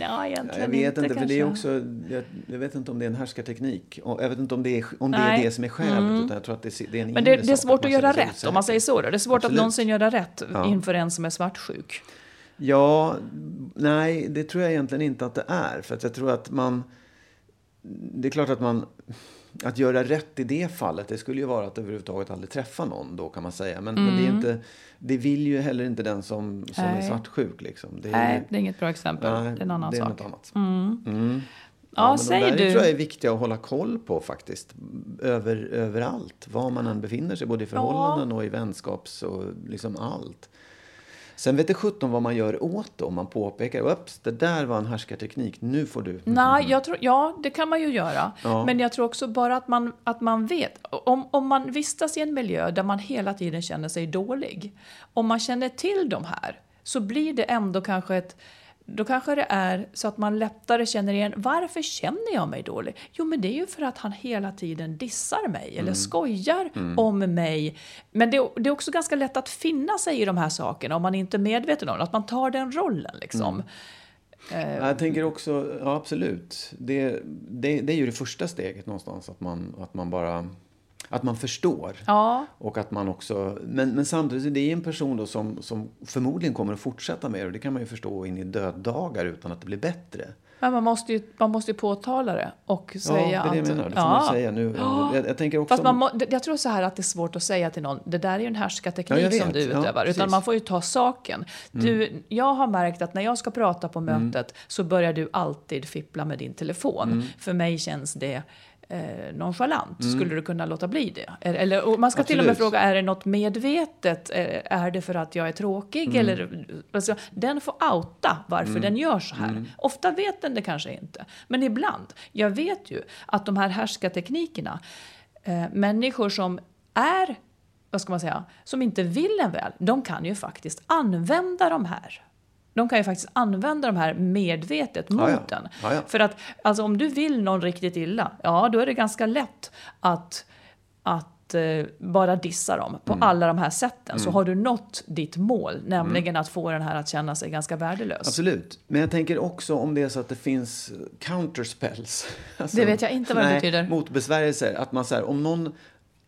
Ja, egentligen jag vet inte, inte för det är också... Jag, jag vet inte om det är en härskarteknik. Och jag vet inte om det är, om det. Mm. är det som är skälet. Utan jag tror att det, det är en Men det, det är svårt man att göra rätt om man säger så. Då. Det är svårt Absolut. att någonsin göra rätt Ja. inför en som är svartsjuk. Ja, nej, det tror jag egentligen inte att det är. För att jag tror att man... Det är klart att man... Att göra rätt i det fallet, det skulle ju vara att överhuvudtaget aldrig träffa någon då kan man säga. Men, men det, är inte, det vill ju heller inte den som, som är Mm. Svartsjuk. Liksom. Det är, Nej, det är inget bra exempel. nej, det är en annan det är sak. något annat. Mm. Ja, men säg de där du. tror jag är viktiga att hålla koll på faktiskt. Över, överallt. Var man än befinner sig, både i förhållanden och i vänskaps och liksom allt. Sen vet det sjutton vad man gör åt det om man påpekar Ups, det där var en härskarteknik, nu får du. Nej, jag tror, ja, det kan man ju göra. Ja. Men jag tror också bara att man, att man vet. Om, om man vistas i en miljö där man hela tiden känner sig dålig. Om man känner till de här så blir det ändå kanske ett då kanske det är så att man lättare känner igen, varför känner jag mig dålig? Jo, men det är ju för att han hela tiden dissar mig eller skojar om mig. Men det, det är också ganska lätt att finna sig i de här sakerna om man inte är medveten om det, att man tar den rollen liksom. Jag tänker också, ja absolut. Det, det, det är ju det första steget någonstans, att man, att man bara att man förstår. Ja, Och att man också, men, men samtidigt, det är en person då som, som förmodligen kommer att fortsätta med det. Och det kan man ju förstå in i döddagar utan att det blir bättre. Men man måste ju, man måste ju påtala det och säga ja, det är det jag menar. Det får man säga nu. Jag, jag tänker också... Fast man må, jag tror så här att det är svårt att säga till någon, det där är ju en härskarteknik Ja, som du Ja, utövar. Mm. utan man får ju ta saken. Du, jag har märkt att när jag ska prata på mötet så börjar du alltid fippla med din telefon. Mm. För mig känns det eh, nonchalant. Skulle du kunna låta bli det? Eller, och man ska till och med Absolut. fråga, är det något medvetet? Eh, Är det för att jag är tråkig? Mm. Eller, alltså, den får outa varför den gör så här. Mm. Ofta vet den det kanske inte. Men ibland. Jag vet ju att de här härskarteknikerna, eh, människor som är, vad ska man säga, som inte vill en väl, de kan ju faktiskt använda de här. De kan ju faktiskt använda de här medvetet mot Ja, ja. Ja, ja. För att alltså, om du vill någon riktigt illa, ja då är det ganska lätt att, att eh, bara dissa dem på Mm. alla de här sätten. Så har du nått ditt mål, nämligen att få den här att känna sig ganska värdelös. Absolut. Men jag tänker också om det är så att det finns counterspells. Alltså, Det vet jag inte vad det nej, betyder. Motbesvärjelser. Att man säger om någon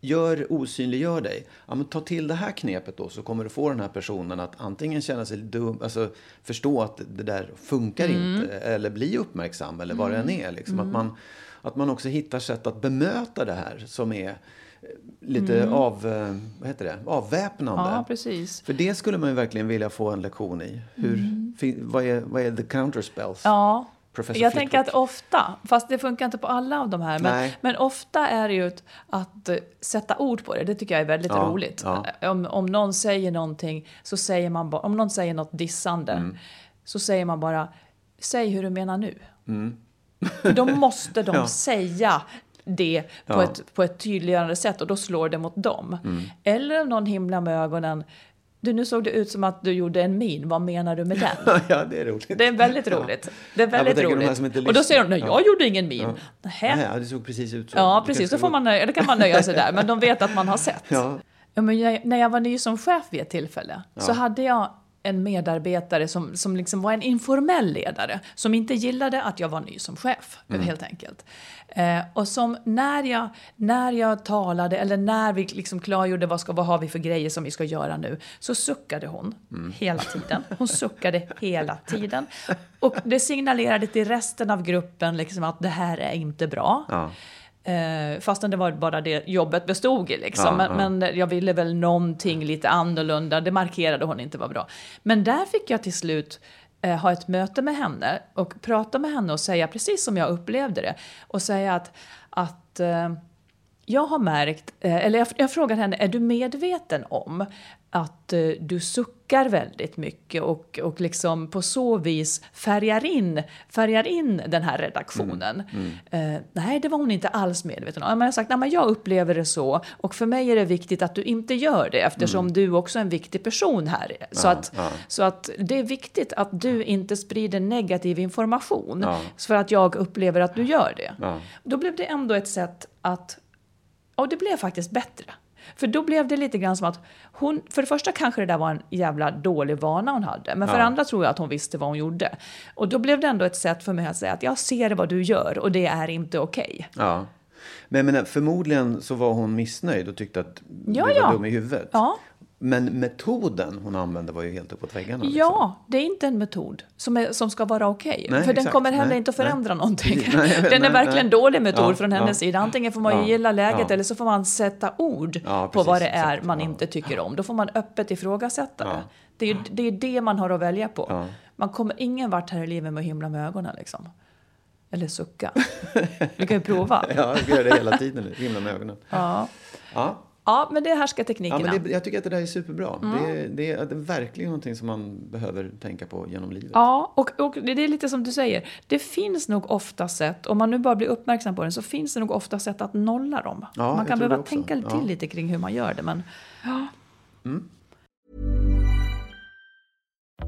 gör osynliggör dig. Ja, men ta till det här knepet då så kommer du få den här personen att antingen känna sig dum, alltså förstå att det där funkar Mm. inte. Eller bli uppmärksam eller vad det än är. Liksom. Att, man, att man också hittar sätt att bemöta det här som är eh, lite av, eh, vad heter det? avväpnande. Mm. Ja, precis. För det skulle man ju verkligen vilja få en lektion i. Hur, fin, vad, är, vad är the counterspells? Mm. Ja, Professor jag tänker Flitwick. att ofta, fast det funkar inte på alla av de här, men, Nej. men ofta är det ju att, att eh, sätta ord på det. Det tycker jag är väldigt Ja, roligt. ja. Om, om någon säger någonting, så säger man bara, om någon säger något dissande, Mm. så säger man bara, säg hur du menar nu. För då måste de Ja. säga det på, ett, på ett tydligare sätt och då slår det mot dem. Mm. Eller om någon himlar med ögonen, du nu såg det ut som att du gjorde en min, vad menar du med den? ja, det är roligt. Det är väldigt roligt. Det är väldigt här roligt. och då säger de, nej jag Ja. gjorde ingen min. Nej, ja, det såg precis ut så. Ja, precis. Då får man nöja, det kan man nöja sig där. Men de vet att man har sett. Ja. Ja, men jag, när jag var ny som chef vid ett tillfälle så hade jag en medarbetare som, som liksom var en informell ledare, som inte gillade att jag var ny som chef, helt enkelt. Eh, och som när jag, när jag talade, eller när vi liksom klargjorde vad, ska, vad har vi för grejer som vi ska göra nu, så suckade hon hela tiden. Hon suckade hela tiden. Och det signalerade till resten av gruppen liksom att det här är inte bra. Ja. Eh, fastän det var bara det jobbet bestod i. Liksom. Ja, men, ja. men jag ville väl någonting lite annorlunda. Det markerade hon inte var bra. Men där fick jag till slut eh, ha ett möte med henne och prata med henne och säga precis som jag upplevde det. Och säga att, att eh, jag har märkt, eh, eller jag, jag frågade henne, är du medveten om att eh, du suckar väldigt mycket och, och liksom på så vis färgar in, färgar in den här redaktionen? Eh, nej, det var hon inte alls medveten om. Men jag har sagt, nej, men jag upplever det så och för mig är det viktigt att du inte gör det eftersom du också är en viktig person här. Så, att, så att det är viktigt att du inte sprider negativ information Ja. för att jag upplever att du gör det. Ja. Då blev det ändå ett sätt att och det blev faktiskt bättre. För då blev det lite grann som att hon, för det första kanske det där var en jävla dålig vana hon hade, men för Ja. andra tror jag att hon visste vad hon gjorde. Och då blev det ändå ett sätt för mig att säga att jag ser vad du gör och det är inte okej. Ja. Men menar, förmodligen så var hon missnöjd och tyckte att Ja, du var ja. dum i huvudet. Ja. Men metoden hon använde var ju helt uppåt väggarna. liksom. Ja, det är inte en metod som, är, som ska vara okej. Nej, för den exakt. kommer heller Nej, inte att nej. förändra någonting. Precis. Nej, vet, den är nej, verkligen nej. en dålig metod Ja, från hennes ja. sida. Antingen får man Ja, gilla läget eller så får man sätta ord Ja, på precis, vad det är exakt. man inte tycker om. Då får man öppet ifrågasätta det. Det är, ju- det är det man har att välja på. Man kommer ingen vart här i livet med att himla med ögonen liksom. Eller sucka. Vi kan ju prova. Ja, jag gör det hela tiden. nu. Himla med ögonen. Ja, Ja. ja men det är Ja, härskarteknikerna. men det, jag tycker att det där är superbra. Mm. Det, är, det, det är verkligen någonting som man behöver tänka på genom livet. Ja, och, och det är lite som du säger. Det finns nog ofta sätt, om man nu bara blir uppmärksam på den, så finns det nog ofta sätt att nolla dem. Ja, man kan behöva tänka till Ja. lite kring hur man gör det, men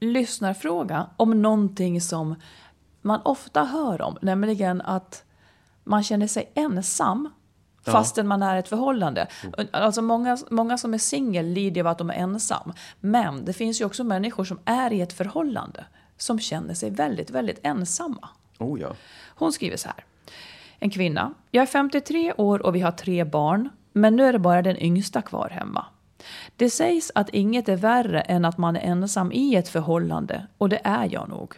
lyssnarfråga om någonting som man ofta hör om, nämligen att man känner sig ensam fastän man är i ett förhållande. Alltså många, många som är singel lider av att de är ensam. Men det finns ju också människor som är i ett förhållande som känner sig väldigt, väldigt ensamma. Oh ja. Hon skriver så här. En kvinna. Jag är 53 år och vi har tre barn, men nu är det bara den yngsta kvar hemma. Det sägs att inget är värre än att man är ensam i ett förhållande, och det är jag nog.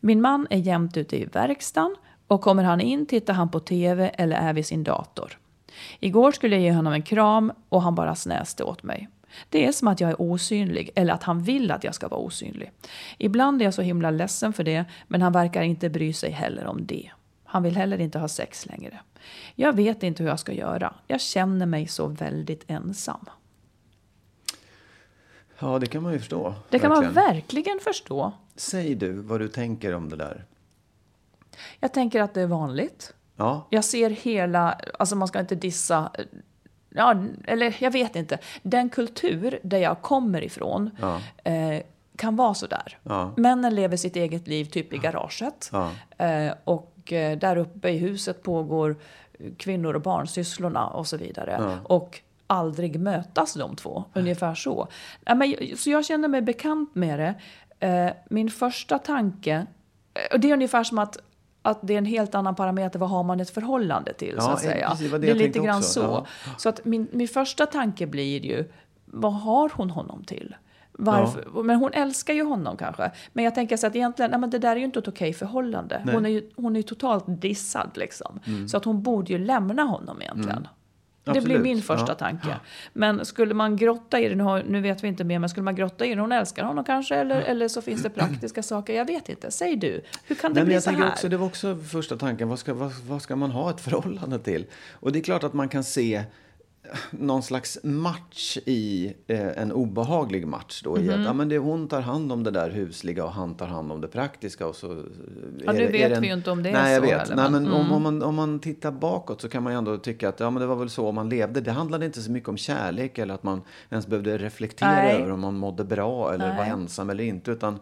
Min man är jämt ute i verkstaden och kommer han in tittar han på TV eller är vid sin dator. Igår skulle jag ge honom en kram och han bara snäste åt mig. Det är som att jag är osynlig eller att han vill att jag ska vara osynlig. Ibland är jag så himla ledsen för det, men han verkar inte bry sig heller om det. Han vill heller inte ha sex längre. Jag vet inte hur jag ska göra. Jag känner mig så väldigt ensam. Ja, det kan man ju förstå. Det kan man verkligen. verkligen förstå. Säg du vad du tänker om det där. Jag tänker att det är vanligt. Ja, Jag ser hela, alltså man ska inte dissa, ja, eller jag vet inte. Den kultur där jag kommer ifrån eh, kan vara sådär. Ja. Männen lever sitt eget liv typ i garaget. Ja. Eh, och eh, där uppe i huset pågår kvinnor och barnsysslorna och så vidare. Och aldrig mötas de två, ungefär så. Ja, så jag känner mig bekant med det. Eh, min första tanke, eh, och det är ungefär som att att det är en helt annan parameter. Vad har man ett förhållande till? så Ja, att säga. precis, det det är lite grann också. så. Ja. Så att min, min första tanke blir ju, vad har hon honom till? Varför? Men hon älskar ju honom kanske. Men jag tänker så att egentligen, nej, men det där är ju inte ett okej förhållande. Hon är ju hon är totalt dissad liksom. Mm. Så att hon borde ju lämna honom egentligen. Det blir Absolut, min första ja. tanke. Men skulle man grotta i det, nu, vet vi inte mer, men skulle man grotta i det, hon älskar honom kanske, eller, eller så finns det praktiska saker, jag vet inte. Säg du, hur kan det Nej, bli jag så här? också, det var också första tanken, vad ska, vad, vad ska man ha ett förhållande till? Och det är klart att man kan se någon slags match i eh, en obehaglig match då. I Mhm. att, ja, men det, hon tar hand om det där husliga och han tar hand om det praktiska. Och så, eh, Ja, nu vet vi ju inte om det är Nej, jag så vet. heller, Nej, men- men om, mm. om, man, om man tittar bakåt så kan man ju ändå tycka att ja, men det var väl så man levde. Det handlade inte så mycket om kärlek eller att man ens behövde reflektera Nej. över om man mådde bra eller Nej. var ensam eller inte. Utan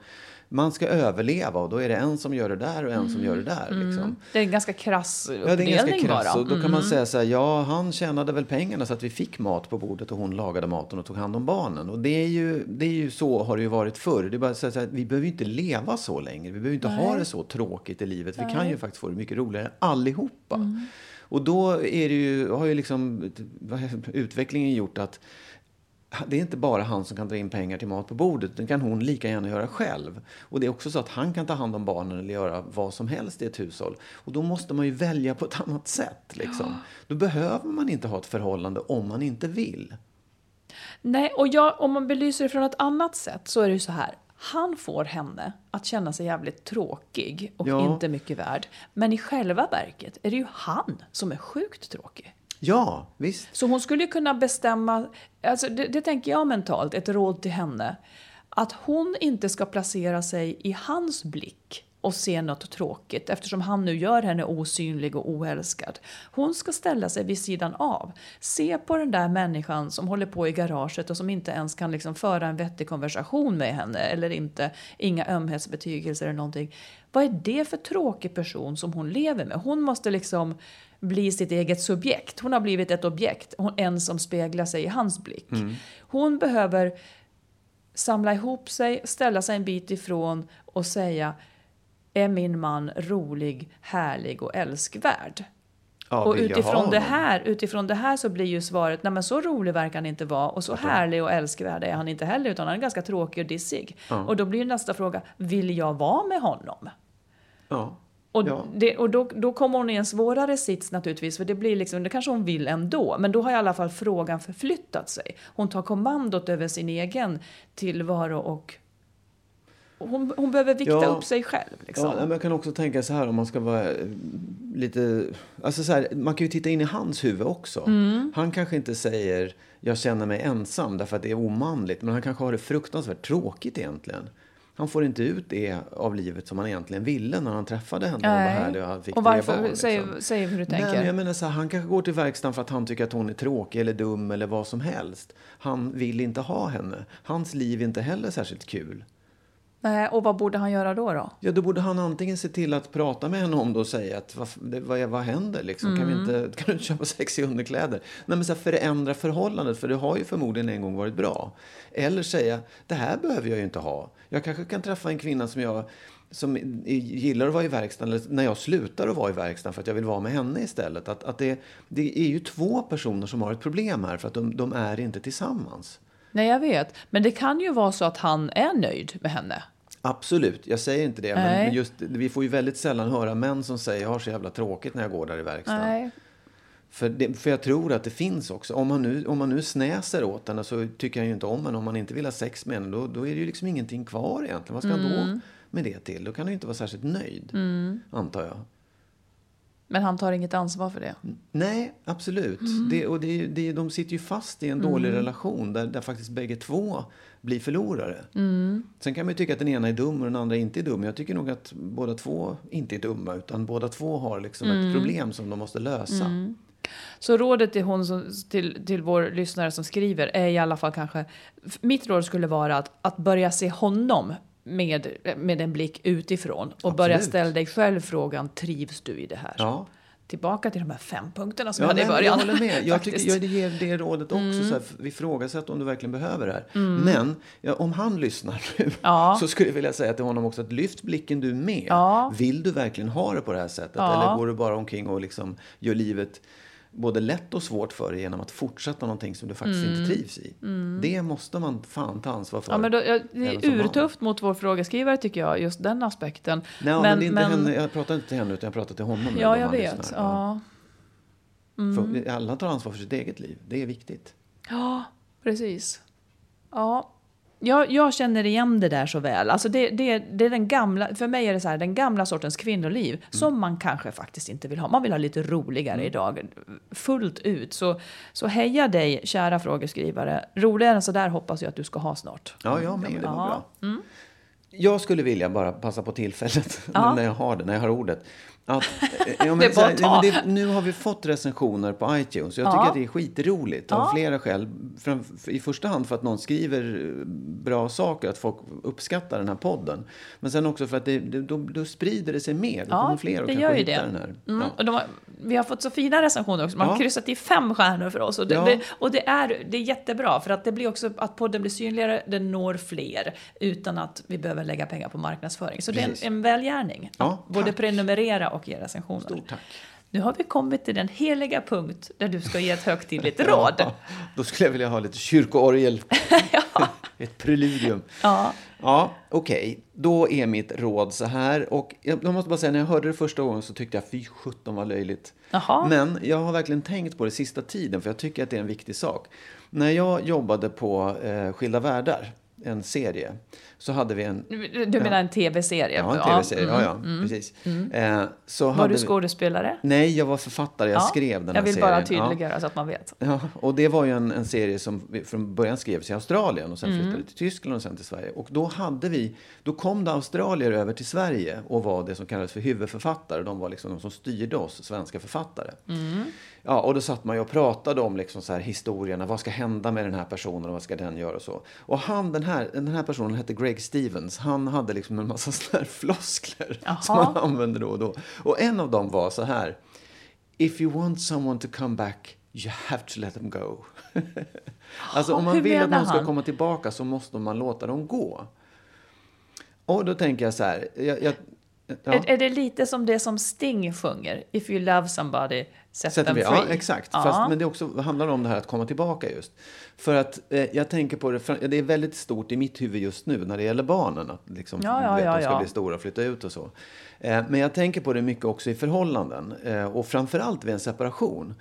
man ska överleva och då är det en som gör det där och en som gör det där. Liksom. Det är en ganska krass Ja, det är uppdelning ganska krass. bara. Och då kan Mm. man säga så här, ja, han tjänade väl pengarna så att vi fick mat på bordet och hon lagade maten och tog hand om barnen. Och det är ju, det är ju så har det ju varit förr. Det är bara så här, vi behöver ju inte leva så länge. Vi behöver inte ha det så tråkigt i livet. Vi kan ju faktiskt få det mycket roligare allihopa. Mm. Och då är det ju, har ju liksom utvecklingen gjort att det är inte bara han som kan dra in pengar till mat på bordet. Det kan hon lika gärna göra själv. Och det är också så att han kan ta hand om barnen eller göra vad som helst i ett hushåll. Och då måste man ju välja på ett annat sätt. Liksom. Då behöver man inte ha ett förhållande om man inte vill. Nej, och jag, om man belyser det från ett annat sätt så är det ju så här. Han får henne att känna sig jävligt tråkig och Ja. inte mycket värd. Men i själva verket är det ju han som är sjukt tråkig. Ja, visst. Så hon skulle kunna bestämma, alltså det, det tänker jag mentalt, ett råd till henne. Att hon inte ska placera sig i hans blick och se något tråkigt eftersom han nu gör henne osynlig och oälskad. Hon ska ställa sig vid sidan av. Se på den där människan som håller på i garaget och som inte ens kan liksom föra en vettig konversation med henne eller inte, inga ömhetsbetygelser eller någonting. Vad är det för tråkig person som hon lever med? Hon måste liksom bli sitt eget subjekt. Hon har blivit ett objekt, hon, en som speglar sig i hans blick. Hon behöver samla ihop sig, ställa sig en bit ifrån och säga är min man rolig, härlig och älskvärd? Ja, och utifrån det, här, utifrån det här så blir ju svaret, nej men så rolig verkar han inte vara och så härlig och älskvärd är han inte heller utan han är ganska tråkig och dissig. Och då blir nästa fråga, vill jag vara med honom? Ja. Och, Ja. det, och då, då kommer hon i en svårare sits naturligtvis, för det blir liksom, det kanske hon vill ändå, men då har i alla fall frågan förflyttat sig. Hon tar kommandot över sin egen tillvaro och hon, hon behöver vikta Ja. upp sig själv. Liksom. Ja, men jag kan också tänka så här om man ska vara eh, lite... Alltså så här, man kan ju titta in i hans huvud också. Mm. Han kanske inte säger jag känner mig ensam därför att det är omanligt. Men han kanske har det fruktansvärt tråkigt egentligen. Han får inte ut det av livet som han egentligen ville när han träffade henne. och var härlig och han fick och varför? barn, liksom. säg, säg hur du tänker. Nej, men jag menar så här, han kanske går till verkstaden för att han tycker att hon är tråkig eller dum eller vad som helst. Han vill inte ha henne. Hans liv är inte heller särskilt kul. Nej, och vad borde han göra då? då? Ja, då borde han antingen se till att prata med henne om det och säga att vad, vad, är- vad händer liksom? Kan, vi Mm. inte, kan du inte köpa sexiga underkläder? Nej, men så här, förändra förhållandet, för det har ju förmodligen en gång varit bra. Eller säga, det här behöver jag ju inte ha. Jag kanske kan träffa en kvinna som jag som gillar att vara i verkstaden, eller när jag slutar att vara i verkstaden för att jag vill vara med henne istället. Att, att det, det är ju två personer som har ett problem här, för att de, de är inte tillsammans. Nej, jag vet. Men det kan ju vara så att han är nöjd med henne. Absolut, jag säger inte det. Men, Nej. men just, vi får ju väldigt sällan höra män som säger jag har så jävla tråkigt när jag går där i verkstaden. Nej. För, det, för jag tror att det finns också. Om man nu, om man nu snäser åt henne så tycker han ju inte om henne. Om man inte vill ha sex med henne då, då är det ju liksom ingenting kvar egentligen. Vad ska han Mm. då med det till? Då kan han ju inte vara särskilt nöjd, antar jag. Men han tar inget ansvar för det. Nej, absolut. Mm. Det, och det, det, de sitter ju fast i en dålig relation där, där faktiskt bägge två blir förlorare. Mm. Sen kan man ju tycka att den ena är dum och den andra inte är dum. Jag tycker nog att båda två inte är dumma utan båda två har liksom Mm. ett problem som de måste lösa. Så rådet till, hon som, till, till vår lyssnare som skriver är i alla fall kanske... Mitt råd skulle vara att, att börja se honom med, med en blick utifrån. Och börja Absolut. ställa dig själv frågan, trivs du i det här? Ja, tillbaka till de här fem punkterna som Ja, jag hade i nej, början. Jag håller med. Jag, tycker. Mm. jag ger det rådet också. Så här, ifrågasätt om du verkligen behöver det här. Men ja, om han lyssnar nu Ja. så skulle jag vilja säga till honom också att lyft blicken du med. Vill du verkligen ha det på det här sättet? Eller går du bara omkring och liksom gör livet både lätt och svårt för dig genom att fortsätta någonting som du faktiskt inte trivs i? Det måste man fan ta ansvar för. Mm. Ja, men då, ja, det är urtufft mot vår frågeskrivare tycker jag, just den aspekten. Nej, men, är inte henne, jag pratar inte till henne utan jag pratar till honom. Ja, jag vet. Ja. Mm. Alla tar ansvar för sitt eget liv. Det är viktigt. ja, precis. Ja. Jag, jag känner igen det där så väl. Alltså det, det, det är den gamla, för mig är det så här, den gamla sortens kvinnoliv Mm. som man kanske faktiskt inte vill ha. Man vill ha lite roligare idag, fullt ut. Så, så heja dig, kära frågeskrivare. Roligare än så där hoppas jag att du ska ha snart. Ja, jag med. Det var bra. Jag skulle vilja bara passa på tillfället, Ja. när jag har det, när jag har ordet. Att, eh, ja, Det är så här, ja, men det, nu har vi fått recensioner på iTunes. Jag Ja. tycker att det är skitroligt av flera skäl. Fram, I första hand för att någon skriver eh, bra saker, att folk uppskattar den här podden. Men sen också för att det, det, då, då sprider det sig mer. Då kommer fler och det kanske gör ju hitta det. den här. Mm. Och de har, vi har fått så fina recensioner också. Man har kryssat i fem stjärnor för oss. Och, det, och det, är, det är jättebra, för att det blir också att podden blir synligare, den når fler, utan att vi behöver lägga pengar på marknadsföring. Så det är Precis. en, en välgärning. Både prenumerera och ge recensioner. Stort tack. Nu har vi kommit till den heliga punkt där du ska ge ett högtidligt råd. Ja, då skulle jag vilja ha lite kyrkoorgel. Ett preludium. Ja. Ja, okej. Då är mitt råd så här. Och jag måste bara säga, när jag hörde det första gången så tyckte jag fy sjutton vad löjligt. Jaha. Men jag har verkligen tänkt på det sista tiden, för jag tycker att det är en viktig sak. När jag jobbade på eh, Skilda Världar, en serie, så hade vi en... Du menar en tv-serie? Ja, en tv-serie. Ja, ja, precis. Eh, så Var hade du vi- skådespelare? Nej, jag var författare. Jag Ja. skrev den här Jag vill serien. bara Ja. tydliggöra så att man vet. Ja, och det var ju en, en serie som vi- från början skrevs i Australien och sen Mm. flyttade till Tyskland och sen till Sverige. Och då hade vi, då kom det australier över till Sverige och var det som kallades för huvudförfattare. De var liksom de som styrde oss svenska författare. Ja, och då satt man ju och pratade om liksom så här historierna. Vad ska hända med den här personen och vad ska den göra och så. Och han, den här, den här personen hette Greg Stevens. Han hade liksom en massa sådana här floskler som Jaha. han använde då och då. Och en av dem var så här. If you want someone to come back, you have to let them go. alltså om man hur vill att någon ska han? komma tillbaka så måste man låta dem gå. Och då tänker jag så här. Jag, jag, ja. Är, är det lite som det som Sting sjunger? If you love somebody, set Sätter them free. ja, exakt. Ja. Fast, men det också handlar om det här att komma tillbaka just. För att eh, jag tänker på det, det är väldigt stort i mitt huvud just nu när det gäller barnen. Att liksom, Ja, ja, vet, ja, de ska bli stora och flytta ut och så. Eh, men jag tänker på det mycket också i förhållanden. Eh, och framförallt vid en separation.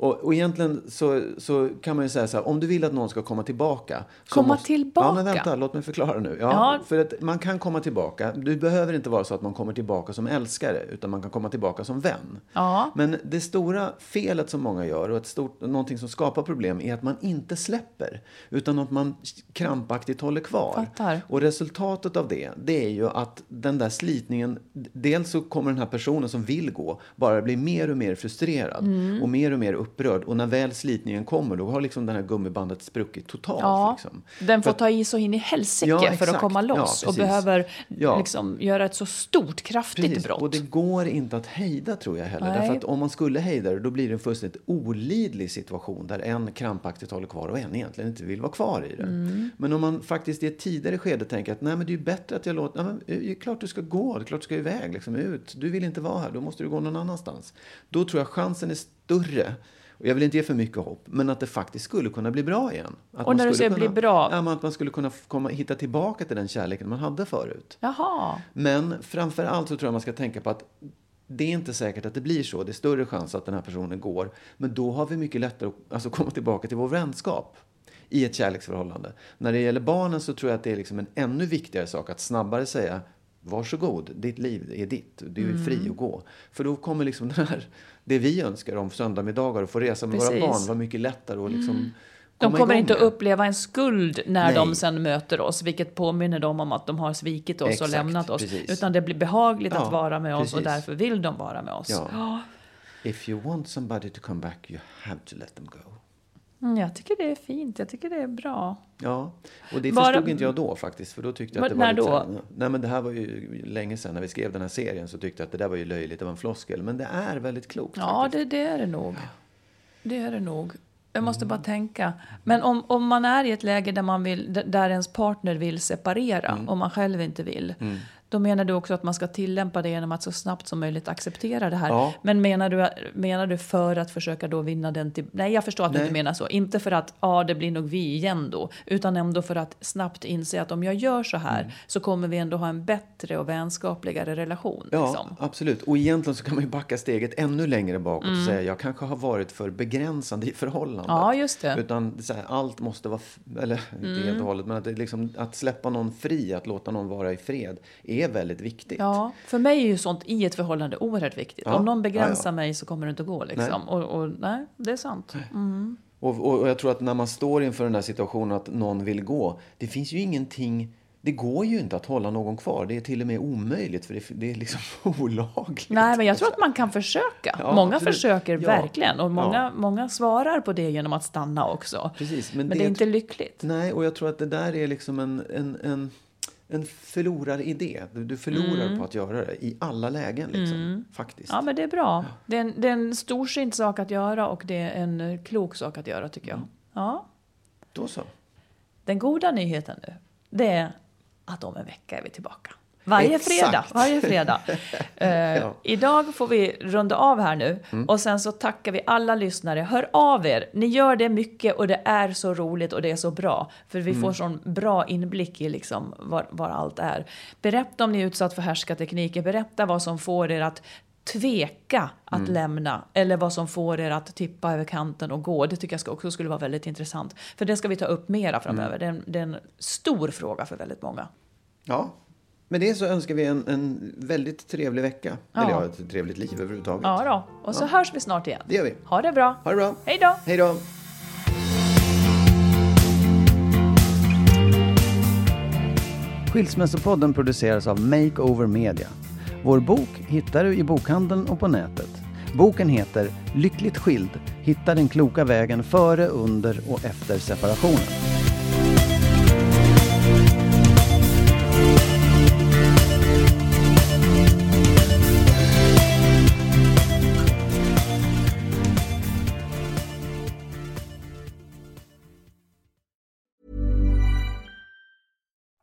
Och, och egentligen så, så kan man ju säga så här, om du vill att någon ska komma tillbaka. Komma måste, tillbaka? Ja, men vänta, låt mig förklara nu. Ja, Ja. För att man kan komma tillbaka. Du behöver inte vara så att man kommer tillbaka som älskare, utan man kan komma tillbaka som vän. Ja. Men det stora felet som många gör och ett stort, någonting som skapar problem är att man inte släpper. Utan att man krampaktigt håller kvar. Fattar. Och resultatet av det, det är ju att den där slitningen, dels så kommer den här personen som vill gå bara bli mer och mer frustrerad Mm. och mer och mer upprörd. Och när väl slitningen kommer, då har liksom det här gummibandet spruckit totalt. Ja, liksom. den får För ta i så in i helsike Ja, för att komma Ja, loss och precis. behöver Ja. liksom göra ett så stort, kraftigt Precis, brott. och det går inte att hejda tror jag heller. Nej. Därför att om man skulle hejda det, då blir det en fullständigt olidlig situation där en krampaktigt håller kvar och en egentligen inte vill vara kvar i det. Mm. Men om man faktiskt i ett tidigare skede tänker att nej men det är ju bättre att jag låter, nej, men, det är klart du ska gå, det är klart du ska iväg, liksom ut. Du vill inte vara här, då måste du gå någon annanstans. Då tror jag chansen är större och jag vill inte ge för mycket hopp, men att det faktiskt skulle kunna bli bra igen. Att Och man när du skulle säger kunna, bli bra? Ja, att man skulle kunna komma, hitta tillbaka till den kärleken man hade förut. Jaha. Men framför allt så tror jag man ska tänka på att det är inte säkert att det blir så. Det är större chans att den här personen går. Men då har vi mycket lättare att alltså, komma tillbaka till vår vänskap i ett kärleksförhållande. När det gäller barnen så tror jag att det är liksom en ännu viktigare sak att snabbare säga Varsågod, ditt liv är ditt. Du är fri Mm. att gå. För då kommer liksom den här, det vi önskar om söndagmiddagar och få resa med Precis. våra barn vara mycket lättare att liksom De komma kommer inte att uppleva en skuld när Nej. de sen möter oss, vilket påminner dem om att de har svikit oss och Exakt, lämnat oss. precis. Utan det blir behagligt Ja, att vara med oss och precis. därför vill de vara med oss. Ja. If you want somebody to come back you have to let them go. Mm, jag tycker det är fint, jag tycker det är bra. Ja, och det Bara- förstod inte jag då faktiskt. För då tyckte jag att det var när lite då? Nej men det här var ju länge sedan när vi skrev den här serien så tyckte jag att det där var ju löjligt, det var en floskel. Men det är väldigt klokt Ja, det, det är det nog. Det är det nog. Jag måste bara tänka. Men om, om man är i ett läge där, man vill, där ens partner vill separera Mm. och man själv inte vill. Då menar du också att man ska tillämpa det genom att så snabbt som möjligt acceptera det här. Ja. Men menar du, menar du för att försöka då vinna den till... Nej, jag förstår att du Nej. inte menar så. Inte för att ja, det blir nog vi igen då. Utan ändå för att snabbt inse att om jag gör så här Mm. så kommer vi ändå ha en bättre och vänskapligare relation. Ja, liksom. absolut. Och egentligen så kan man ju backa steget ännu längre bakåt Mm. och säga jag kanske har varit för begränsande i förhållandet. Ja, just det. Utan så här, allt måste vara, eller Mm. inte helt och hållet, men att, liksom, att släppa någon fri, att låta någon vara i fred, är väldigt viktigt. Ja, för mig är ju sånt i ett förhållande oerhört viktigt. Ja, Om någon begränsar ja, mig så kommer det inte att gå. Liksom. Och, och, nej, det är sant. Mm. Och, och, och jag tror att när man står inför den här situationen att någon vill gå, det finns ju ingenting det går ju inte att hålla någon kvar. Det är till och med omöjligt för det, det är liksom olagligt. Nej, men jag tror att man kan försöka. Ja, många absolut. försöker Ja. verkligen. Och många, Ja. många svarar på det genom att stanna också. Precis, Men, det är inte lyckligt. Nej, och jag tror att det där är liksom en, en, en, en förloraridé. Du, du förlorar Mm. på att göra det i alla lägen, liksom, faktiskt. Ja, men det är bra. Det är, en, det är en storsint sak att göra och det är en eh, klok sak att göra tycker jag. Mm. Ja. Då så. Den goda nyheten nu, det är att om en vecka är vi tillbaka. Varje Exakt. fredag. Varje fredag. Eh, Ja. Mm. Idag får vi runda av här nu och sen så tackar vi alla lyssnare. Hör av er. Ni gör det mycket och det är så roligt och det är så bra. För vi Mm. får sån bra inblick i liksom var, var allt är. Berätta om ni är utsatt för härskartekniker. Berätta vad som får er att tveka att Mm. lämna eller vad som får er att tippa över kanten och gå. Det tycker jag också skulle vara väldigt intressant. För det ska vi ta upp mera framöver. Mm. Det, är en, det är en stor fråga för väldigt många. Ja. Med det så önskar vi en, en väldigt trevlig vecka. Ja. Eller ja, ett trevligt liv överhuvudtaget. Ja då. Och så hörs vi snart igen. Det gör vi. Ha det bra. Ha det bra. Hej då. Hej då. Skilsmässopodden produceras av Makeover Media. Vår bok hittar du i bokhandeln och på nätet. Boken heter Lyckligt skild. Hitta den kloka vägen före, under och efter separationen.